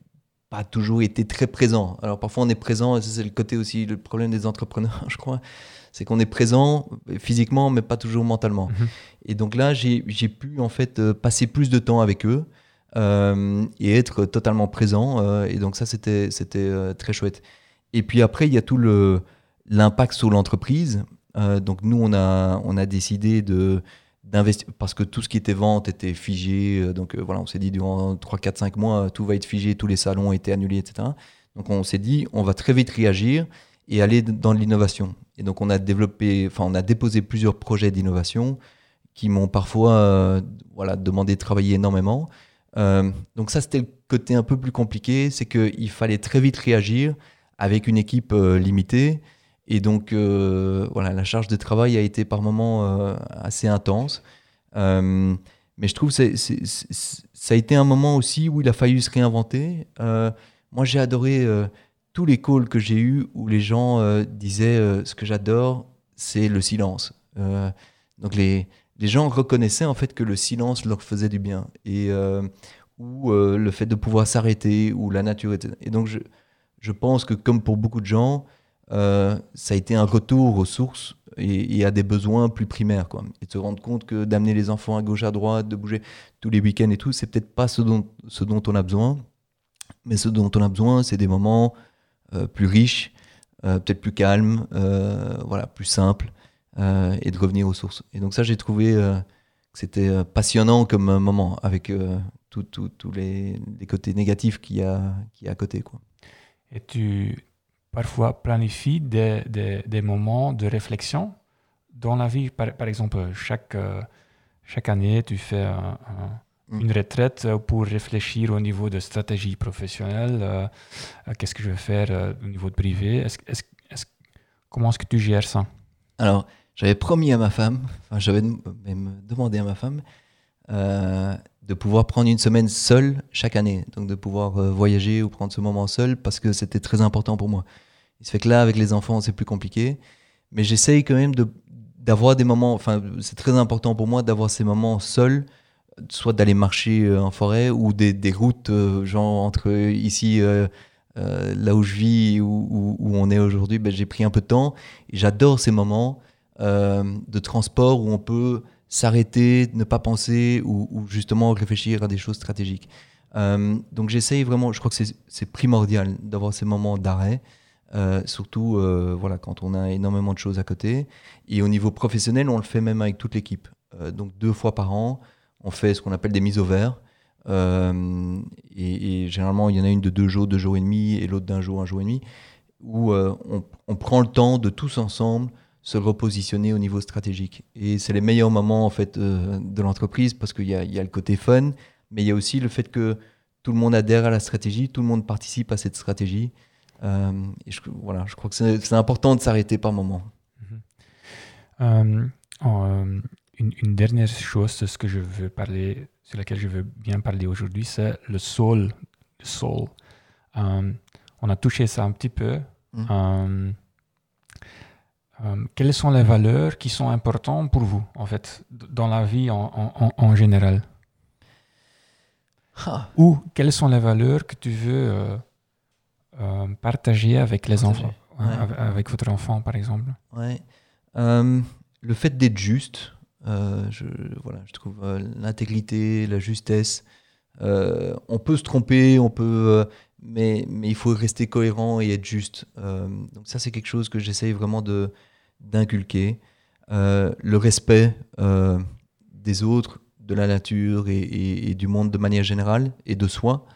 pas toujours été très présent. Alors parfois on est présent, et c'est le côté aussi le problème des entrepreneurs, je crois, c'est qu'on est présent physiquement, mais pas toujours mentalement. Mhm. Et donc là, j'ai pu en fait euh, passer plus de temps avec eux euh, et être totalement présent. euh, et donc ça, c'était c'était euh, très chouette. Et puis après, il y a tout le l'impact sur l'entreprise. Euh, donc nous, on a on a décidé de d'investir parce que tout ce qui était vente était figé. euh, Donc euh, voilà, on s'est dit durant 3, 4, 5 mois, tout va être figé, tous les salons ont été annulés, etc. Donc on s'est dit, on va très vite réagir et aller dans l'innovation. Et donc on a développé, enfin on a déposé plusieurs projets d'innovation qui m'ont parfois euh, voilà, demandé de travailler énormément. donc ça, c'était le côté un peu plus compliqué, c'est qu'il fallait très vite réagir avec une équipe limitée. Et donc, voilà, la charge de travail a été par moments assez intense. mais je trouve que ça a été un moment aussi où il a fallu se réinventer. moi, j'ai adoré tous les calls que j'ai eus où les gens euh, disaient euh, ce que j'adore, c'est le silence. Euh, donc les, les gens reconnaissaient en fait que le silence leur faisait du bien et ou le fait de pouvoir s'arrêter ou la nature. Et donc je, je pense que comme pour beaucoup de gens, ça a été un retour aux sources et, à des besoins plus primaires quoi. Et de se rendre compte que d'amener les enfants à gauche à droite, de bouger tous les week-ends et tout, c'est peut-être pas ce dont on a besoin, mais ce dont on a besoin, c'est des moments euh, plus riche, euh, peut-être plus calme, euh, voilà, plus simple, et de revenir aux sources. Et donc ça, j'ai trouvé que c'était passionnant comme moment, avec tous les, côtés négatifs qu'il y, a, qui a à côté. Quoi. Et tu parfois planifies des, des, des moments de réflexion dans la vie. Par, par exemple, chaque, chaque année, tu fais un, Mm. une retraite euh, pour réfléchir au niveau de stratégie professionnelle. Euh, euh, qu'est-ce que je vais faire au niveau de privé est -ce, Comment est-ce que tu gères ça? Alors, j'avais promis à ma femme, enfin, j'avais même demandé à ma femme de pouvoir prendre une semaine seule chaque année. Donc, de pouvoir voyager ou prendre ce moment seul parce que c'était très important pour moi. Il se fait que là, avec les enfants, c'est plus compliqué. Mais j'essaye quand même d'avoir des moments, enfin, c'est très important pour moi d'avoir ces moments seuls soit d'aller marcher euh, en forêt ou des, des routes, euh, genre entre ici, euh, là où je vis, où, où, on est aujourd'hui, ben, j'ai pris un peu de temps. J'adore ces moments de transport où on peut s'arrêter, ne pas penser ou, justement réfléchir à des choses stratégiques. donc j'essaye vraiment, je crois que c'est primordial d'avoir ces moments d'arrêt. Surtout voilà, quand on a énormément de choses à côté. Et au niveau professionnel, on le fait même avec toute l'équipe. donc deux fois par an, on fait ce qu'on appelle des mises au vert. Euh, et, généralement, il y en a une de deux jours, deux jours et demi, et l'autre d'un jour, un jour et demi, où euh, on, prend le temps de tous ensemble se repositionner au niveau stratégique. Et c'est les meilleurs moments en fait euh, de l'entreprise parce qu'il y, y a, le côté fun, mais il y a aussi le fait que tout le monde adhère à la stratégie, tout le monde participe à cette stratégie. Et je, voilà, je crois que c'est important de s'arrêter par moment. Mm une, dernière chose, ce que je veux parler, sur laquelle je veux bien parler aujourd'hui, c'est le soul. Le soul. Euh, on a touché ça un petit peu. Euh, euh, quelles sont les valeurs qui sont importantes pour vous, en fait, dans la vie en, général? Ah. Ou quelles sont les valeurs que tu veux partager avec les enfants, avec votre enfant, par exemple ouais. Le fait d'être juste, euh, je, voilà, je trouve euh, l'intégrité, la justesse. Euh, on peut se tromper, on peut, mais, mais il faut rester cohérent et être juste. donc ça, c'est quelque chose que j'essaye vraiment de d'inculquer. le respect des autres, de la nature et, et, du monde de manière générale et de soi.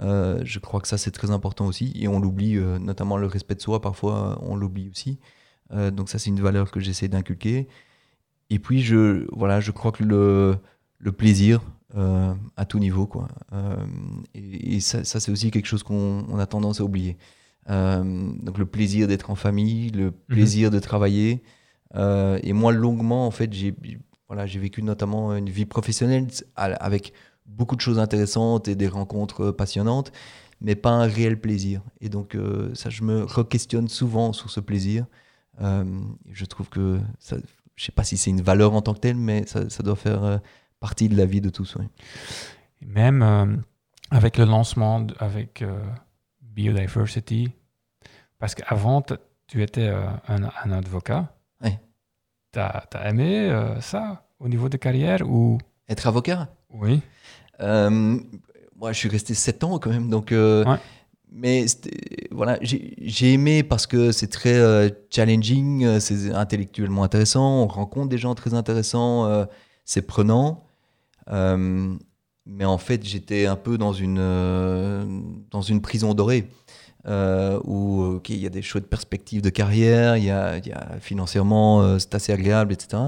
Je crois que ça, c'est très important aussi. Et on l'oublie, notamment le respect de soi, parfois, on l'oublie aussi. donc ça, c'est une valeur que j'essaie d'inculquer. Et puis, je, voilà, je crois que le, le plaisir euh, à tout niveau, quoi. Euh, et, ça, ça c'est aussi quelque chose qu'on a tendance à oublier. Euh, donc, le plaisir d'être en famille, le mhm. plaisir de travailler. et moi, longuement, en fait, j'ai voilà, j'ai vécu notamment une vie professionnelle avec beaucoup de choses intéressantes et des rencontres passionnantes, mais pas un réel plaisir. Et donc, ça, je me re-questionne souvent sur ce plaisir. je trouve que ça, je sais pas si c'est une valeur en tant que telle, mais ça, doit faire euh, partie de la vie de tous. Même euh, avec le lancement avec euh, Biodiversity, parce qu'avant, tu étais un, avocat. Oui. Tu as, aimé ça au niveau de carrière ou? Être avocat? Oui. Moi, je suis resté sept ans quand même, donc mais voilà, j'ai aimé parce que c'est très euh, challenging, euh, c'est intellectuellement intéressant, on rencontre des gens très intéressants, euh, c'est prenant. mais en fait, j'étais un peu dans une, dans une prison dorée. où il y a des chouettes perspectives de carrière, il y a, y a financièrement c'est assez agréable, etc.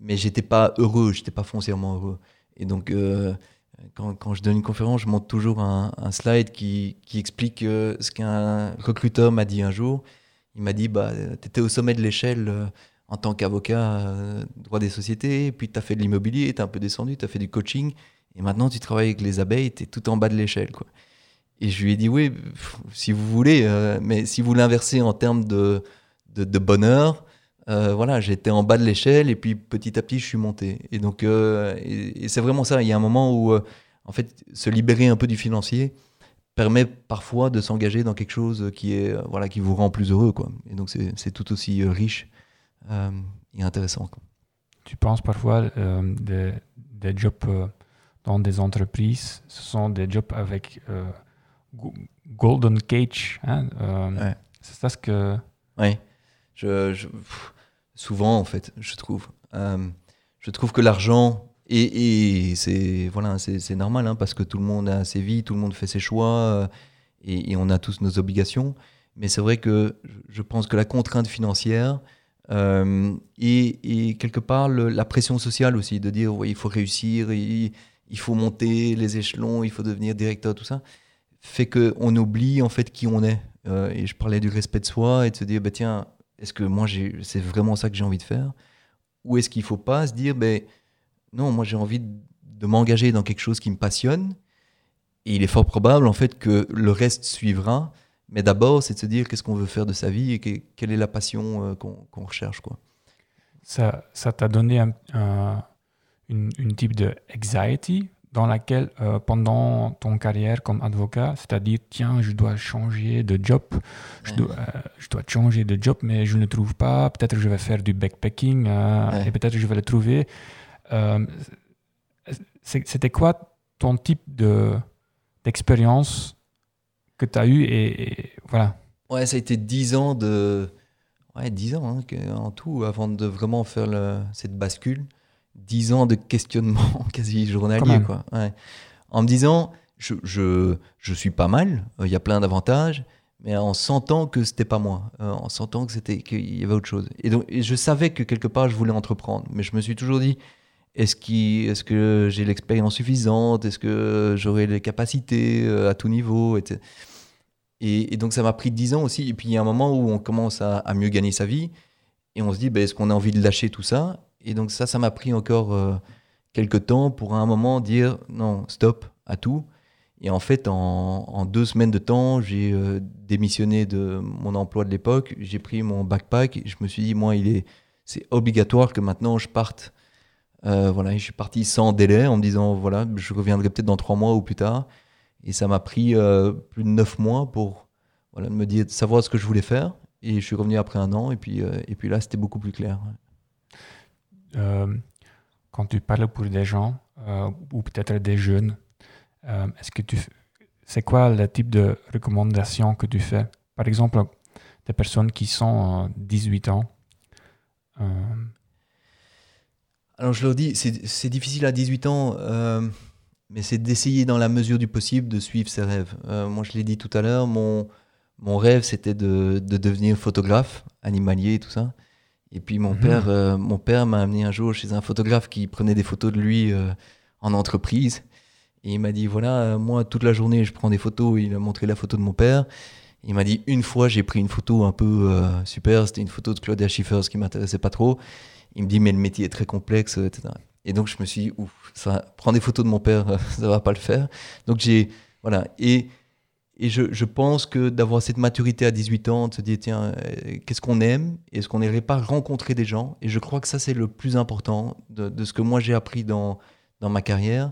Mais j'étais pas heureux, j'étais pas foncièrement heureux. Et donc quand, je donne une conférence, je montre toujours un, slide qui, explique euh, ce qu'un recruteur m'a dit un jour. Il m'a dit bah, Tu étais au sommet de l'échelle euh, en tant qu'avocat euh, droit des sociétés, puis tu as fait de l'immobilier, tu es un peu descendu, tu as fait du coaching, et maintenant tu travailles avec les abeilles, tu es tout en bas de l'échelle. Et je lui ai dit Oui, si vous voulez, mais si vous l'inversez en termes de bonheur, euh, voilà, j'étais en bas de l'échelle et puis petit à petit je suis monté. Et donc, euh, et, c'est vraiment ça. Il y a un moment où, euh, en fait, se libérer un peu du financier permet parfois de s'engager dans quelque chose qui est, voilà, qui vous rend plus heureux, quoi. Et donc c'est tout aussi riche et intéressant. Tu penses parfois des, des, jobs dans des entreprises, ce sont des jobs avec golden cage. Hein, C'est ça ce que. Oui. Je, souvent, en fait, je trouve. Euh, je trouve que l'argent, et, c'est voilà, c'est normal, hein, parce que tout le monde a ses vies, tout le monde fait ses choix, euh, et, on a tous nos obligations. Mais c'est vrai que je pense que la contrainte financière euh, et, quelque part la pression sociale aussi, de dire il faut réussir, il, il, faut monter les échelons, il faut devenir directeur, tout ça, fait qu'on oublie en fait qui on est. et je parlais du respect de soi et de se dire bah, tiens, est-ce que moi, c'est vraiment ça que j'ai envie de faire? Ou est-ce qu'il ne faut pas se dire, ben, non, moi j'ai envie de m'engager dans quelque chose qui me passionne, et il est fort probable en fait que le reste suivra, mais d'abord c'est de se dire qu'est-ce qu'on veut faire de sa vie et quelle est la passion euh, qu'on recherche. Quoi. Ça t'a donné un, une, une, type de anxiety? Dans laquelle, euh, pendant ton carrière comme avocat, c'est-à-dire, tiens, je dois changer de job, je, dois, euh, je dois changer de job, mais je ne le trouve pas, peut-être je vais faire du backpacking euh, et peut-être je vais le trouver. C'était quoi ton type de, d'expérience que tu as eu et, voilà. Ouais, ça a été 10 ans de... Ouais, 10 ans hein, en tout avant de vraiment faire le, cette bascule dix ans de questionnement quasi journalier. Quoi. En me disant, je, je, je suis pas mal, il y a plein d'avantages, mais en sentant que c'était pas moi, euh, en sentant que c'était qu'il y avait autre chose. Et donc, je savais que quelque part, je voulais entreprendre, mais je me suis toujours dit, est-ce est que j'ai l'expérience suffisante Est-ce que j'aurai les capacités euh, à tout niveau et, et, donc, ça m'a pris dix ans aussi. Et puis, il y a un moment où on commence à, à mieux gagner sa vie et on se dit, ben, est-ce qu'on a envie de lâcher tout ça et donc ça, ça m'a pris encore euh, quelques temps pour à un moment dire non, stop à tout. Et en fait, en, deux semaines de temps, j'ai euh, démissionné de mon emploi de l'époque, j'ai pris mon backpack, et je me suis dit, moi, c'est obligatoire que maintenant je parte. Euh, voilà, je suis parti sans délai en me disant, voilà, je reviendrai peut-être dans trois mois ou plus tard. Et ça m'a pris plus de neuf mois pour voilà, me dire, savoir ce que je voulais faire. Et je suis revenu après un an, et puis, et puis là, c'était beaucoup plus clair. Euh, quand tu parles pour des gens euh, ou peut-être des jeunes, euh, est-ce que tu c'est quoi le type de recommandation que tu fais? Par exemple, des personnes qui sont 18 ans. Alors je leur dis, c'est difficile à 18 ans, mais c'est d'essayer dans la mesure du possible de suivre ses rêves. moi je l'ai dit tout à l'heure, mon, mon rêve c'était de, de, devenir photographe, animalier et tout ça. Et puis mon mhm. père, euh, mon père m'a amené un jour chez un photographe qui prenait des photos de lui euh, en entreprise. Et il m'a dit voilà, euh, moi toute la journée je prends des photos. Il a montré la photo de mon père. Il m'a dit une fois j'ai pris une photo un peu super. C'était une photo de Claudia Schiffer, ce qui m'intéressait pas trop. Il me dit mais le métier est très complexe, etc. Et donc je me suis dit ouf, ça, prendre des photos de mon père, ça va pas le faire. Donc j'ai voilà et et je, pense que d'avoir cette maturité à 18 ans, de se dire, tiens, euh, qu'est-ce qu'on aime Est-ce qu'on n'irait pas rencontrer des gens? Et je crois que ça, c'est le plus important de, ce que moi j'ai appris dans, ma carrière.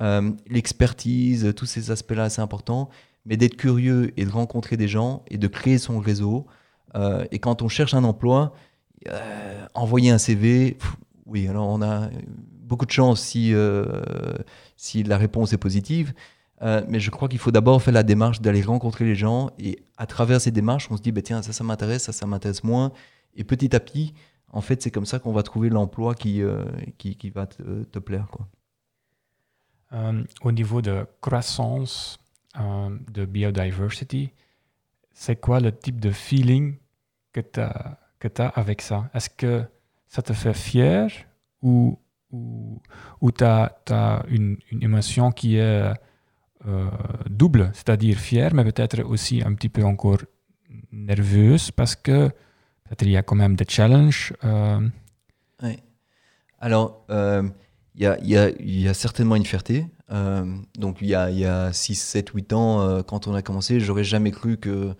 Euh, L'expertise, tous ces aspects-là, c'est important. Mais d'être curieux et de rencontrer des gens et de créer son réseau. Euh, et quand on cherche un emploi, envoyer un CV, oui, alors on a beaucoup de chance si, si la réponse est positive. Euh, mais je crois qu'il faut d'abord faire la démarche d'aller rencontrer les gens et à travers ces démarches, on se dit bah, tiens, ça, ça m'intéresse, ça, ça m'intéresse moins. Et petit à petit, en fait, c'est comme ça qu'on va trouver l'emploi qui, euh, qui, qui, va te, plaire. Quoi. Euh, au niveau de croissance de biodiversity, c'est quoi le type de feeling que tu as, que as avec ça? Est-ce que ça te fait fier ou, où, où tu as, une, une, émotion qui est euh, double, c'est-à-dire fière, mais peut-être aussi un petit peu encore nerveuse parce que il y a quand même des challenges. Euh. Oui. Alors, euh, il y, a, y, a, certainement une fierté. donc, il y a, y a 6, 7, 8 ans, quand on a commencé, j'aurais jamais cru que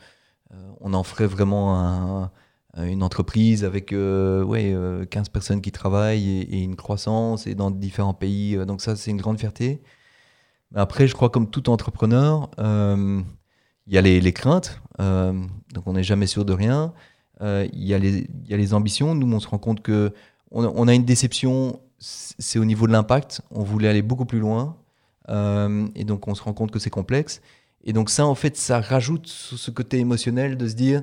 on en ferait vraiment un, une entreprise avec ouais, 15 personnes qui travaillent et, et, une croissance et dans différents pays. donc ça, c'est une grande fierté. Après, je crois comme tout entrepreneur, euh, il y a les, craintes, euh, donc on n'est jamais sûr de rien. Euh, il y, a les ambitions. Nous, on se rend compte que on, a une déception, c'est au niveau de l'impact. On voulait aller beaucoup plus loin, et donc on se rend compte que c'est complexe. Et donc ça, en fait, ça rajoute ce côté émotionnel de se dire,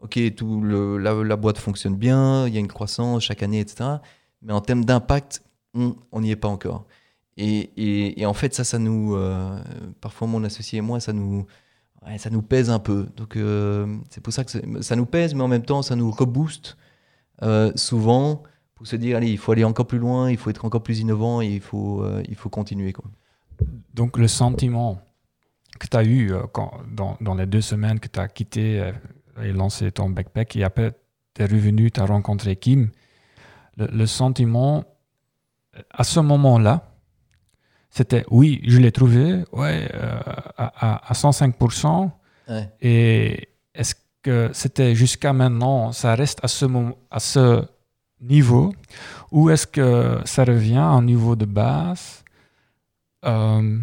ok, tout la, boîte fonctionne bien, il y a une croissance chaque année, etc. Mais en termes d'impact, on n'y est pas encore. Et, en fait, ça, ça nous. Euh, parfois, mon associé et moi, ça nous, ça nous pèse un peu. Donc, euh, c'est pour ça que ça nous pèse, mais en même temps, ça nous rebooste euh, souvent pour se dire allez, il faut aller encore plus loin, il faut être encore plus innovant et il faut, il faut continuer. Donc, le sentiment que tu as eu quand, dans, dans, les deux semaines que tu as quitté et lancé ton backpack, et après, tu es revenu, tu as rencontré Kim, le sentiment à ce moment-là, c'était oui, je l'ai trouvé, ouais, euh, à, à, 105%. Et est-ce que c'était jusqu'à maintenant, ça reste à ce, moment, à ce niveau, ou est-ce que ça revient à un niveau de base? Euh,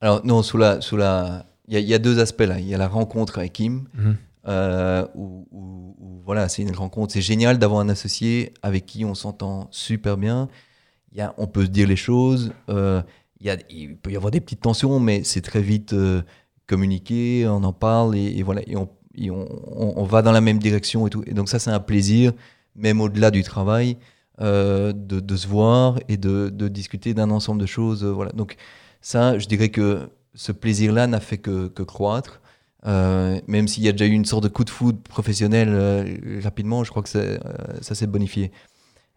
Alors non, sous la, sous la, il y, a deux aspects là. Il y a la rencontre avec Kim. Mhm. Euh, où, voilà, c'est une rencontre. C'est génial d'avoir un associé avec qui on s'entend super bien on peut se dire les choses. Euh, y a, il peut y avoir des petites tensions, mais c'est très vite euh, communiqué, on en parle et, voilà, et, on, on, va dans la même direction et tout. Et donc ça, c'est un plaisir, même au-delà du travail, euh, de, de, se voir et de, de discuter d'un ensemble de choses. Euh, voilà. Donc ça, je dirais que ce plaisir-là n'a fait que, que croître. Même s'il y a déjà eu une sorte de coup de foudre professionnel rapidement, je crois que ça s'est bonifié.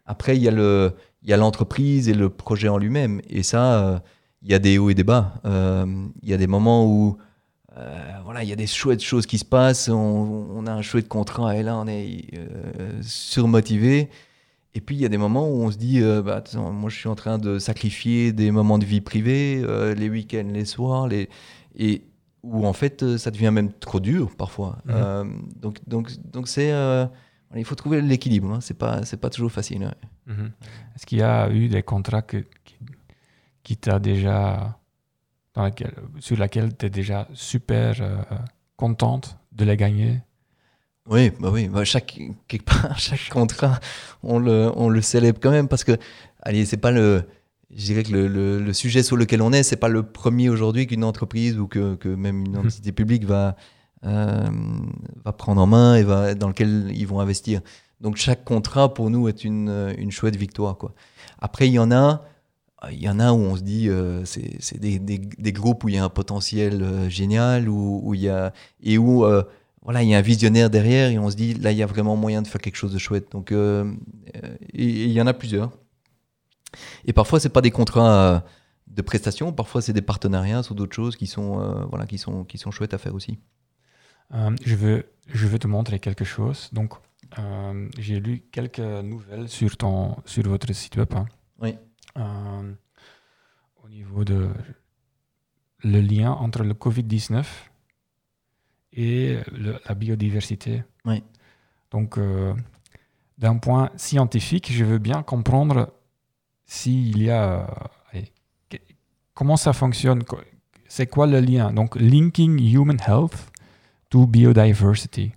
Après, il y a le, il y a l'entreprise et le projet en lui-même. Et ça, euh, il y a des hauts et des bas. Euh, il y a des moments où euh, voilà, il y a des chouettes choses qui se passent. On, a un chouette contrat et là, on est surmotivé. Et puis, il y a des moments où on se dit bah, moi, je suis en train de sacrifier des moments de vie privée, les week-ends, les soirs, les... et où en fait, ça devient même trop dur parfois. Mhm. donc, donc, donc c'est il faut trouver l'équilibre. Hein. C'est pas, c'est pas toujours facile. Mhm. Est-ce qu'il y a eu des contrats que, qui, qui t'a déjà, dans laquelle, sur lesquels tu es déjà super euh, contente de les gagner? Oui, bah oui. Bah chaque, quelque part, chaque contrat, on le, on le célèbre quand même parce que, allez, c'est pas le, je dirais que le, le, sujet sur lequel on est, c'est pas le premier aujourd'hui qu'une entreprise ou que, que même une mhm. entité publique va va prendre en main et va, dans lequel ils vont investir. Donc chaque contrat pour nous est une, euh, chouette victoire. Après, il y en a, il y en a où on se dit euh, c'est des, groupes où il y a un potentiel génial où, il y a, et où voilà, il y a un visionnaire derrière et on se dit là il y a vraiment moyen de faire quelque chose de chouette. Donc il y en a plusieurs. Et parfois c'est pas des contrats de prestations, parfois c'est des partenariats sur d'autres choses qui sont voilà qui sont qui sont chouettes à faire aussi. Euh, je, veux, je veux te montrer quelque chose. Donc, euh, j'ai lu quelques nouvelles sur, ton, sur votre site web. Hein. Oui. Euh, au niveau de le lien entre le Covid-19 et la biodiversité. Oui. Donc, d'un point scientifique, je veux bien comprendre s'il y a. comment ça fonctionne C'est quoi le lien? Donc, linking human health to biodiversity.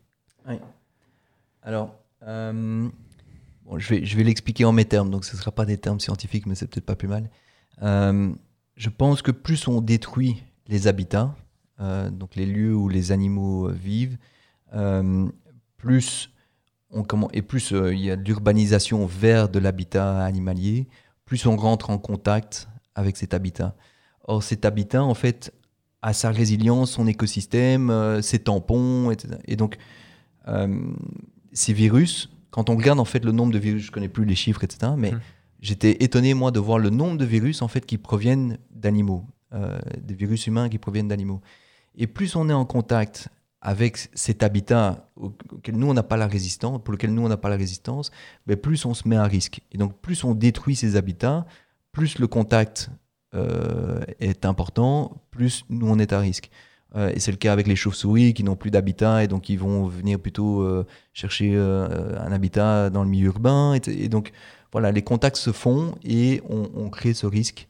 Alors, euh, bon, je vais, je vais l'expliquer en mes termes, donc ce ne sera pas des termes scientifiques, mais c'est peut-être pas plus mal. Euh, je pense que plus on détruit les habitats, euh, donc les lieux où les animaux vivent, plus on comment, et plus il y a de l'urbanisation vers de l'habitat animalier, plus on rentre en contact avec cet habitat. Or, cet habitat, en fait, à sa résilience, son écosystème, euh, ses tampons, etc. Et donc, euh, ces virus, quand on regarde en fait le nombre de virus, je connais plus les chiffres, etc., mais mmh. j'étais étonné, moi, de voir le nombre de virus, en fait, qui proviennent d'animaux, euh, des virus humains qui proviennent d'animaux. Et plus on est en contact avec cet habitat auquel nous, on n'a pas la résistance, pour lequel nous, on n'a pas la résistance, ben, plus on se met à risque. Et donc, plus on détruit ces habitats, plus le contact est important, plus nous, on est à risque. Euh, et c'est le cas avec les chauves-souris qui n'ont plus d'habitat et donc ils vont venir plutôt euh, chercher un habitat dans le milieu urbain. Et, donc, voilà, les contacts se font et on, crée ce risque.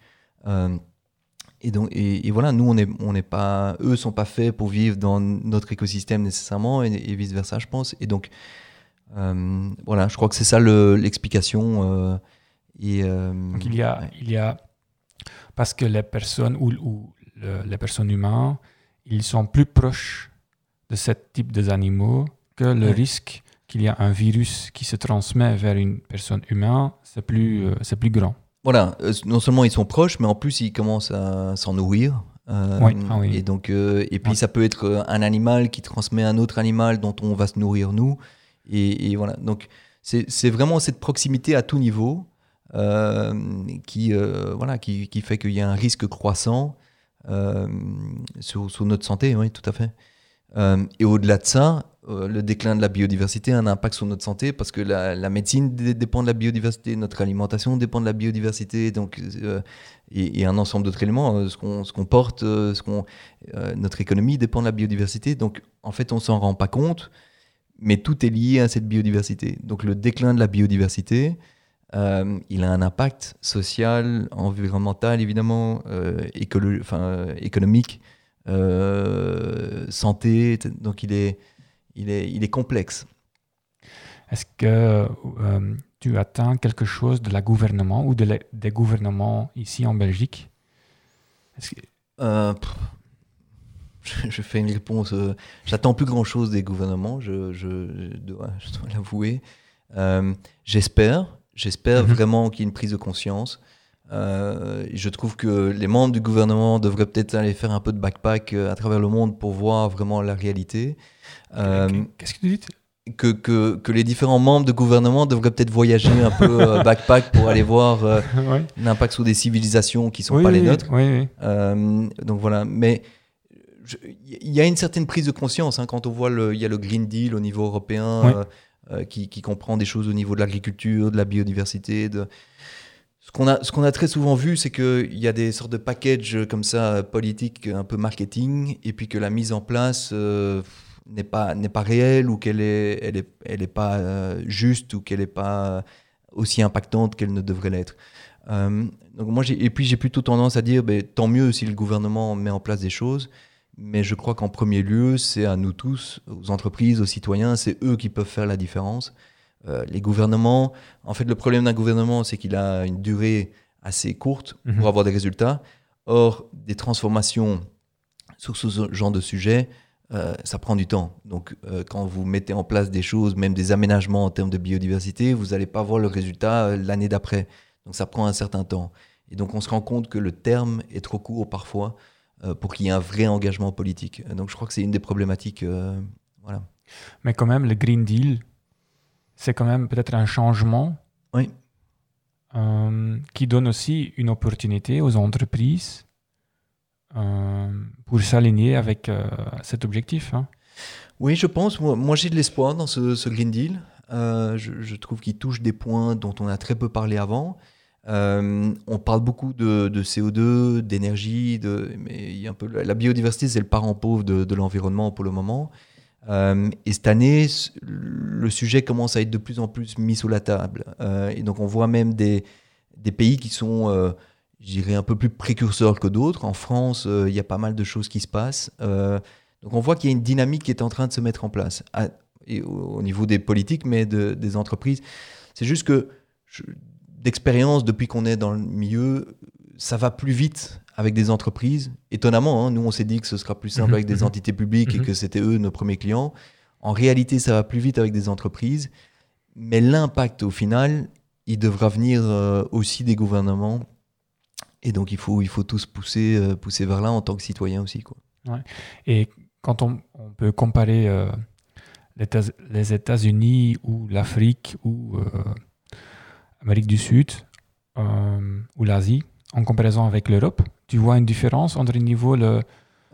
Et, donc, et, voilà, nous, on est, on n'est pas, eux sont pas faits pour vivre dans notre écosystème nécessairement, et, vice versa, je pense. Et donc, euh, voilà, je crois que c'est ça l'explication. Euh, et euh, donc il y a, il y a, parce que les personnes ou, ou les personnes humaines, ils sont plus proches de ce type d'animaux que le risque qu'il y a un virus qui se transmet vers une personne humaine, c'est plus, c'est plus grand voilà, euh, non seulement ils sont proches, mais en plus ils commencent à s'en nourrir. Euh, ah oui. Et donc, euh, et puis ça peut être un animal qui transmet un autre animal dont on va se nourrir nous. Et, voilà. Donc c'est vraiment cette proximité à tout niveau qui voilà qui, qui fait qu'il y a un risque croissant sur, sur, notre santé. Oui, tout à fait. et au-delà de ça, euh, le déclin de la biodiversité a un impact sur notre santé parce que la, médecine dépend de la biodiversité, notre alimentation dépend de la biodiversité, donc euh, et, un ensemble d'autres éléments, euh, ce qu'on porte, ce qu'on notre économie dépend de la biodiversité. Donc en fait, on s'en rend pas compte, mais tout est lié à cette biodiversité. Donc le déclin de la biodiversité, il a un impact social, environnemental évidemment, enfin, économique, santé. Donc il est il est, il est complexe. Est-ce que euh, tu attends quelque chose de la gouvernement ou de des gouvernements ici en Belgique? Euh, je, fais une réponse. Euh, j'attends plus grand chose des gouvernements, je, je, dois, l'avouer. j'espère, j'espère mhm. vraiment qu'il y ait une prise de conscience. je trouve que les membres du gouvernement devraient peut-être aller faire un peu de backpack à travers le monde pour voir vraiment la réalité. Euh, qu'est-ce que tu dis que, que, que, les différents membres de gouvernement devraient peut-être voyager un peu euh, backpack pour aller voir euh, l'impact sur des civilisations qui ne sont pas les nôtres. donc voilà, mais il y a une certaine prise de conscience hein, quand on voit il y a le Green Deal au niveau européen qui, qui, comprend des choses au niveau de l'agriculture, de la biodiversité, ce qu'on a, qu'on a très souvent vu, c'est qu'il y a des sortes de packages comme ça politiques, un peu marketing, et puis que la mise en place, n'est pas, n'est pas réelle ou qu'elle est, elle est, elle est pas euh, juste ou qu'elle n'est pas aussi impactante qu'elle ne devrait l'être. Euh, donc et puis j'ai plutôt tendance à dire ben, tant mieux si le gouvernement met en place des choses, mais je crois qu'en premier lieu, c'est à nous tous, aux entreprises, aux citoyens, c'est eux qui peuvent faire la différence. Euh, les gouvernements, en fait, le problème d'un gouvernement, c'est qu'il a une durée assez courte pour mhm. avoir des résultats. Or, des transformations sur ce genre de sujet, euh, ça prend du temps. Donc, euh, quand vous mettez en place des choses, même des aménagements en termes de biodiversité, vous n'allez pas voir le résultat l'année d'après. Donc, ça prend un certain temps. Et donc, on se rend compte que le terme est trop court parfois pour qu'il y ait un vrai engagement politique. Donc, je crois que c'est une des problématiques. voilà. Mais quand même, le Green Deal, c'est quand même peut-être un changement oui. qui donne aussi une opportunité aux entreprises euh, pour s'aligner avec euh, cet objectif. Hein. Oui, je pense. Moi, j'ai de l'espoir dans ce, Green Deal. Euh, je, trouve qu'il touche des points dont on a très peu parlé avant. On parle beaucoup de, CO2, d'énergie, de, mais il y a un peu la biodiversité, c'est le parent pauvre de, l'environnement pour le moment. et cette année, le sujet commence à être de plus en plus mis sous la table. et donc, on voit même des, pays qui sont je dirais, un peu plus précurseur que d'autres. En France, euh, il y a pas mal de choses qui se passent. Euh, donc on voit qu'il y a une dynamique qui est en train de se mettre en place, au, niveau des politiques, mais des entreprises. C'est juste que, d'expérience, depuis qu'on est dans le milieu, ça va plus vite avec des entreprises. Étonnamment, hein, nous, on s'est dit que ce sera plus simple mhm, avec des mhm. entités publiques et mhm. que c'était eux nos premiers clients. En réalité, ça va plus vite avec des entreprises. Mais l'impact, au final, il devra venir euh, aussi des gouvernements et donc, il faut, il faut tous pousser, euh, pousser vers là en tant que citoyen aussi. Quoi. Et quand on, on peut comparer euh, les États-Unis ou l'Afrique ou l'Amérique euh, du Sud, euh, ou l'Asie en comparaison avec l'Europe. Tu vois une différence entre le niveau le,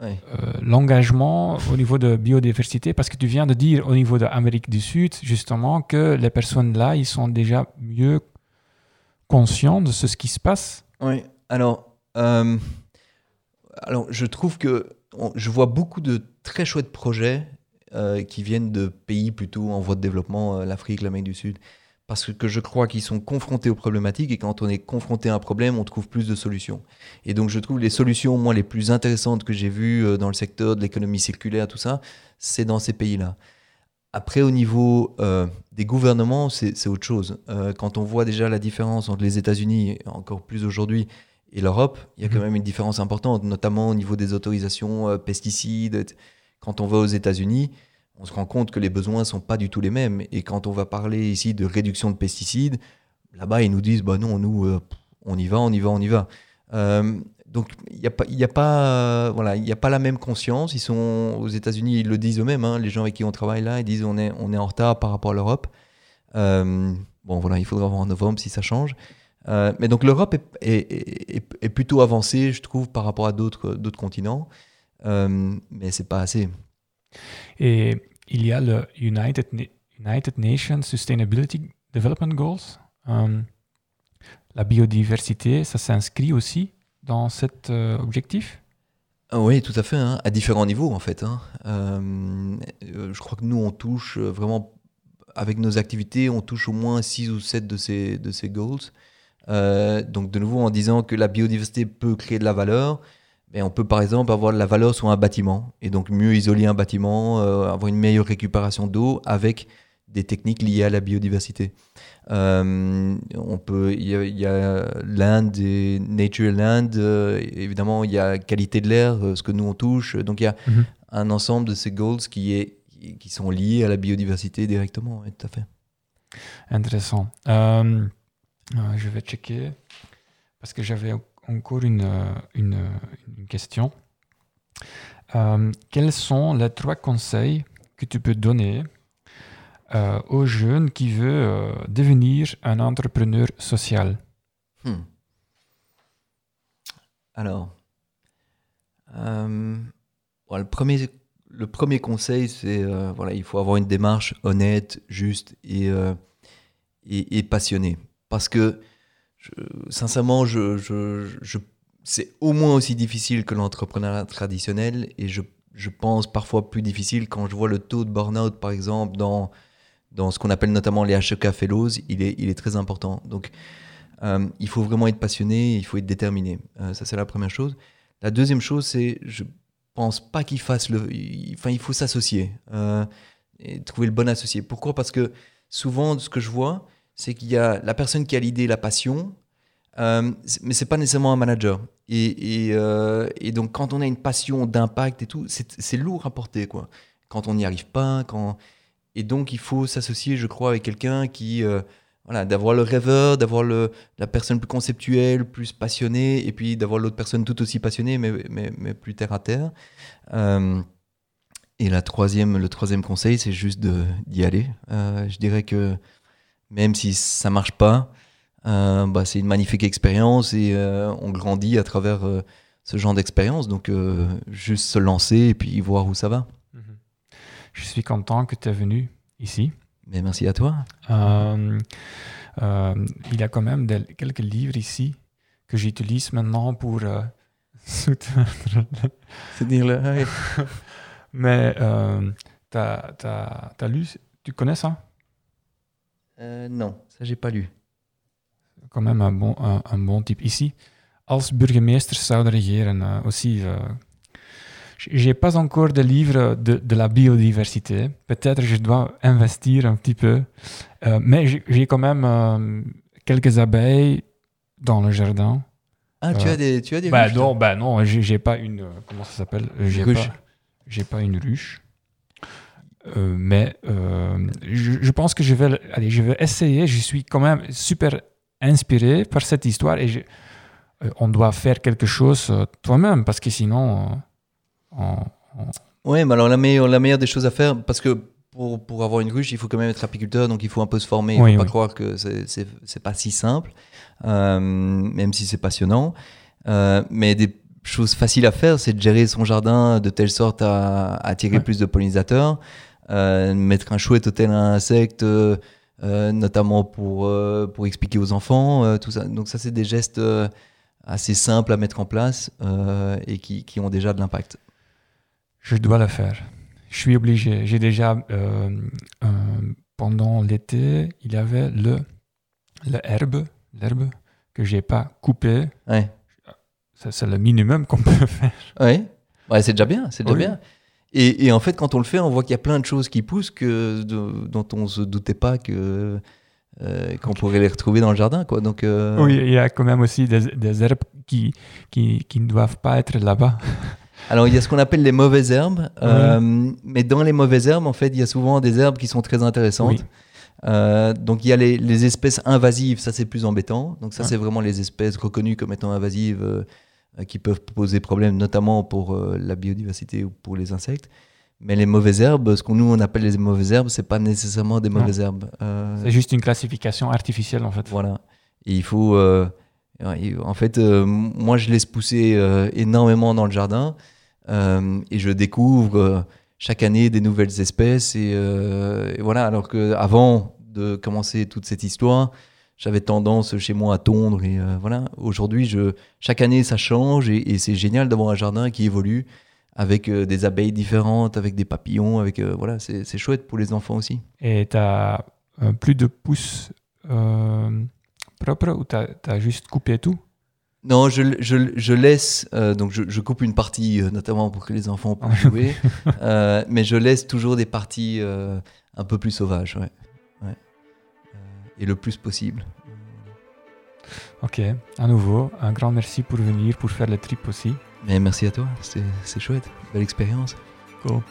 euh, l'engagement au niveau de biodiversité? Parce que tu viens de dire au niveau de l'Amérique du Sud, justement, que les personnes là, ils sont déjà mieux conscients de ce qui se passe. Oui, alors, euh, alors je trouve que on- je vois beaucoup de très chouettes projets euh, qui viennent de pays plutôt en voie de développement, l'Afrique, l'Amérique du Sud, parce que, je crois qu'ils sont confrontés aux problématiques et quand on est confronté à un problème, on trouve plus de solutions. Et donc je trouve les solutions, moi, les plus intéressantes que j'ai vues euh, dans le secteur de l'économie circulaire, tout ça, c'est dans ces pays-là. Après, au niveau euh, des gouvernements, c'est autre chose. Euh, quand on voit déjà la différence entre les États-Unis, encore plus aujourd'hui, et l'Europe, il y a quand Mhm. même une différence importante, notamment au niveau des autorisations euh, pesticides. Quand on va aux États-Unis, on se rend compte que les besoins sont pas du tout les mêmes. Et quand on va parler ici de réduction de pesticides, là-bas, ils nous disent bah non, nous, euh, on y va, on y va, on y va. Euh, donc, il n'y a pas, a euh, voilà, a pas la même conscience. Ils sont aux États-Unis, ils le disent eux-mêmes. hein, les gens avec qui on travaille là, ils disent on est, on est en retard par rapport à l'Europe. Euh, bon, voilà, il faudra voir en novembre si ça change. Mais donc l'Europe est, est- plutôt avancée, je trouve, par rapport à d'autres continents. Mais c'est pas assez. Et il y a le United, Na- United Nations Sustainability Development Goals. Euh, la biodiversité, ça s'inscrit aussi dans cet euh, objectif? Ah Oui, tout à fait, hein, à différents niveaux en fait. hein. Euh, je crois que nous, on touche vraiment, avec nos activités, on touche au moins 6 ou 7 de ces, de ces goals. Donc de nouveau, en disant que la biodiversité peut créer de la valeur, mais on peut par exemple avoir de la valeur sur un bâtiment, et donc mieux isoler un bâtiment, euh, avoir une meilleure récupération d'eau avec des techniques liées à la biodiversité. Euh, on peut, il y a, l'Inde et Nature Land, euh, évidemment, il y a qualité de l'air, ce que nous on touche. Donc il y a Mhm. un ensemble de ces goals qui, est, qui sont liés à la biodiversité directement, tout à fait. Intéressant. Je vais checker parce que j'avais encore une, euh, euh, une question. Euh, quels sont les trois conseils que tu peux donner aux jeunes qui veulent devenir un entrepreneur social? Hmm. Alors, le, premier, le premier conseil, c'est voilà, il faut avoir une démarche honnête, juste et, et, et passionnée. Parce que, sincèrement, c'est au moins aussi difficile que l'entrepreneuriat traditionnel et je, pense parfois plus difficile quand je vois le taux de burn-out, par exemple, dans, ce qu'on appelle notamment les HEK Fellows, il est, très important. Donc, euh, il faut vraiment être passionné, il faut être déterminé. Euh, ça, c'est la première chose. La deuxième chose, c'est, je pense pas qu'il fasse le. Enfin, il faut s'associer euh, et trouver le bon associé. Pourquoi? Parce que souvent, ce que je vois, c'est qu'il y a la personne qui a l'idée, la passion, euh, mais c'est pas nécessairement un manager. Et, euh, et donc, quand on a une passion d'impact et tout, c'est lourd à porter, quoi. Quand on n'y arrive pas, quand. Et donc, il faut s'associer, je crois, avec quelqu'un qui. euh, voilà, d'avoir le rêveur, d'avoir la personne plus conceptuelle, plus passionnée, et puis d'avoir l'autre personne tout aussi passionnée, mais, mais, mais plus terre à terre. Euh, et la troisième, le troisième conseil, c'est juste d'y aller. Je dirais que même si ça marche pas, euh, bah, c'est une magnifique expérience et euh, on grandit à travers euh, ce genre d'expérience. Donc, juste se lancer et puis voir où ça va. Je suis content que tu es venu ici. Mais merci à toi. Il y a quand même des- quelques livres ici que j'utilise maintenant pour soutenir. Le. Mais t'as- t'as lu, tu connais ça? Non, ça j'ai pas lu. Quand même un bon, un, un bon type. Ici, als burgemeesters zouden regeren euh, aussi. euh, j'ai pas encore de livre de, de la biodiversité. Peut-être je dois investir un petit peu. Euh, mais j'ai, quand même euh, quelques abeilles dans le jardin. Ah, tu Euh, as des, tu as des Bah ruches, non, bah non, j'ai pas une. euh, Comment ça s'appelle? Euh, J'ai pas, pas une ruche. Euh, mais euh, je, je pense que je vais, le- allez, je vais essayer. Je suis quand même super inspiré par cette histoire et je- euh, on doit faire quelque chose toi-même parce que sinon, on- Ouais, mais alors la meilleure, la meilleure des choses à faire, parce que pour, pour avoir une ruche, il faut quand même être apiculteur, donc il faut un peu se former. Il Oui, faut pas oui. croire que c'est- pas si simple, même si c'est passionnant. Mais des choses faciles à faire, c'est de gérer son jardin de telle sorte à, à attirer Ouais. plus de pollinisateurs, mettre un chouette hôtel à insectes, euh, euh, notamment pour, euh, pour expliquer aux enfants, euh, tout ça. Donc ça, c'est des gestes euh, assez simples à mettre en place euh, et qui, qui ont déjà de l'impact. Je dois le faire. Je suis obligé. J'ai déjà, euh, euh, pendant l'été, il y avait le, le herbe, l'herbe que j'ai pas coupé. Ouais. C'est le minimum qu'on peut faire. Ouais, ouais c'est déjà bien, c'est déjà Oui. bien. Et, et en fait, quand on le fait, on voit qu'il y a plein de choses qui poussent que, de- dont on se doutait pas que euh, qu'on pourrait les retrouver dans le jardin, quoi. Donc, euh, Oui, il y a quand même aussi des, des herbes qui, qui, qui ne doivent pas être là-bas. alors il y a ce qu'on appelle les mauvaises herbes, euh, mais dans les mauvaises herbes, en fait, il y a souvent des herbes qui sont très intéressantes. Oui. Donc il y a les, les espèces invasives, ça c'est plus embêtant. Donc ça c'est vraiment les espèces reconnues comme étant invasives qui peuvent poser problème, notamment pour euh, la biodiversité ou pour les insectes. Mais les mauvaises herbes, ce qu'on nous on appelle les mauvaises herbes, c'est pas nécessairement des Non. mauvaises herbes. Euh, C'est juste une classification artificielle, en fait. voilà. Et il faut, euh, en fait, euh, moi je laisse pousser euh, énormément dans le jardin euh, et je découvre euh, chaque année des nouvelles espèces et, euh, et voilà. Alors que avant de commencer toute cette histoire, j'avais tendance chez moi à tondre et euh, voilà. Aujourd'hui, je chaque année ça change et, et c'est génial d'avoir un jardin qui évolue avec euh, des abeilles différentes, avec des papillons, avec euh, voilà, c'est chouette pour les enfants aussi. Et tu as plus de pousses propres ou tu as, juste coupé tout? Non, je, je, je laisse, euh, donc je, je coupe une partie, euh, notamment pour que les enfants puissent jouer, euh, mais je laisse toujours des parties un peu plus sauvages, ouais. Et le plus possible. Ok, à nouveau, un grand merci pour venir, pour faire le trip aussi. Mais merci à toi, c'est c'est chouette, belle expérience. Cool.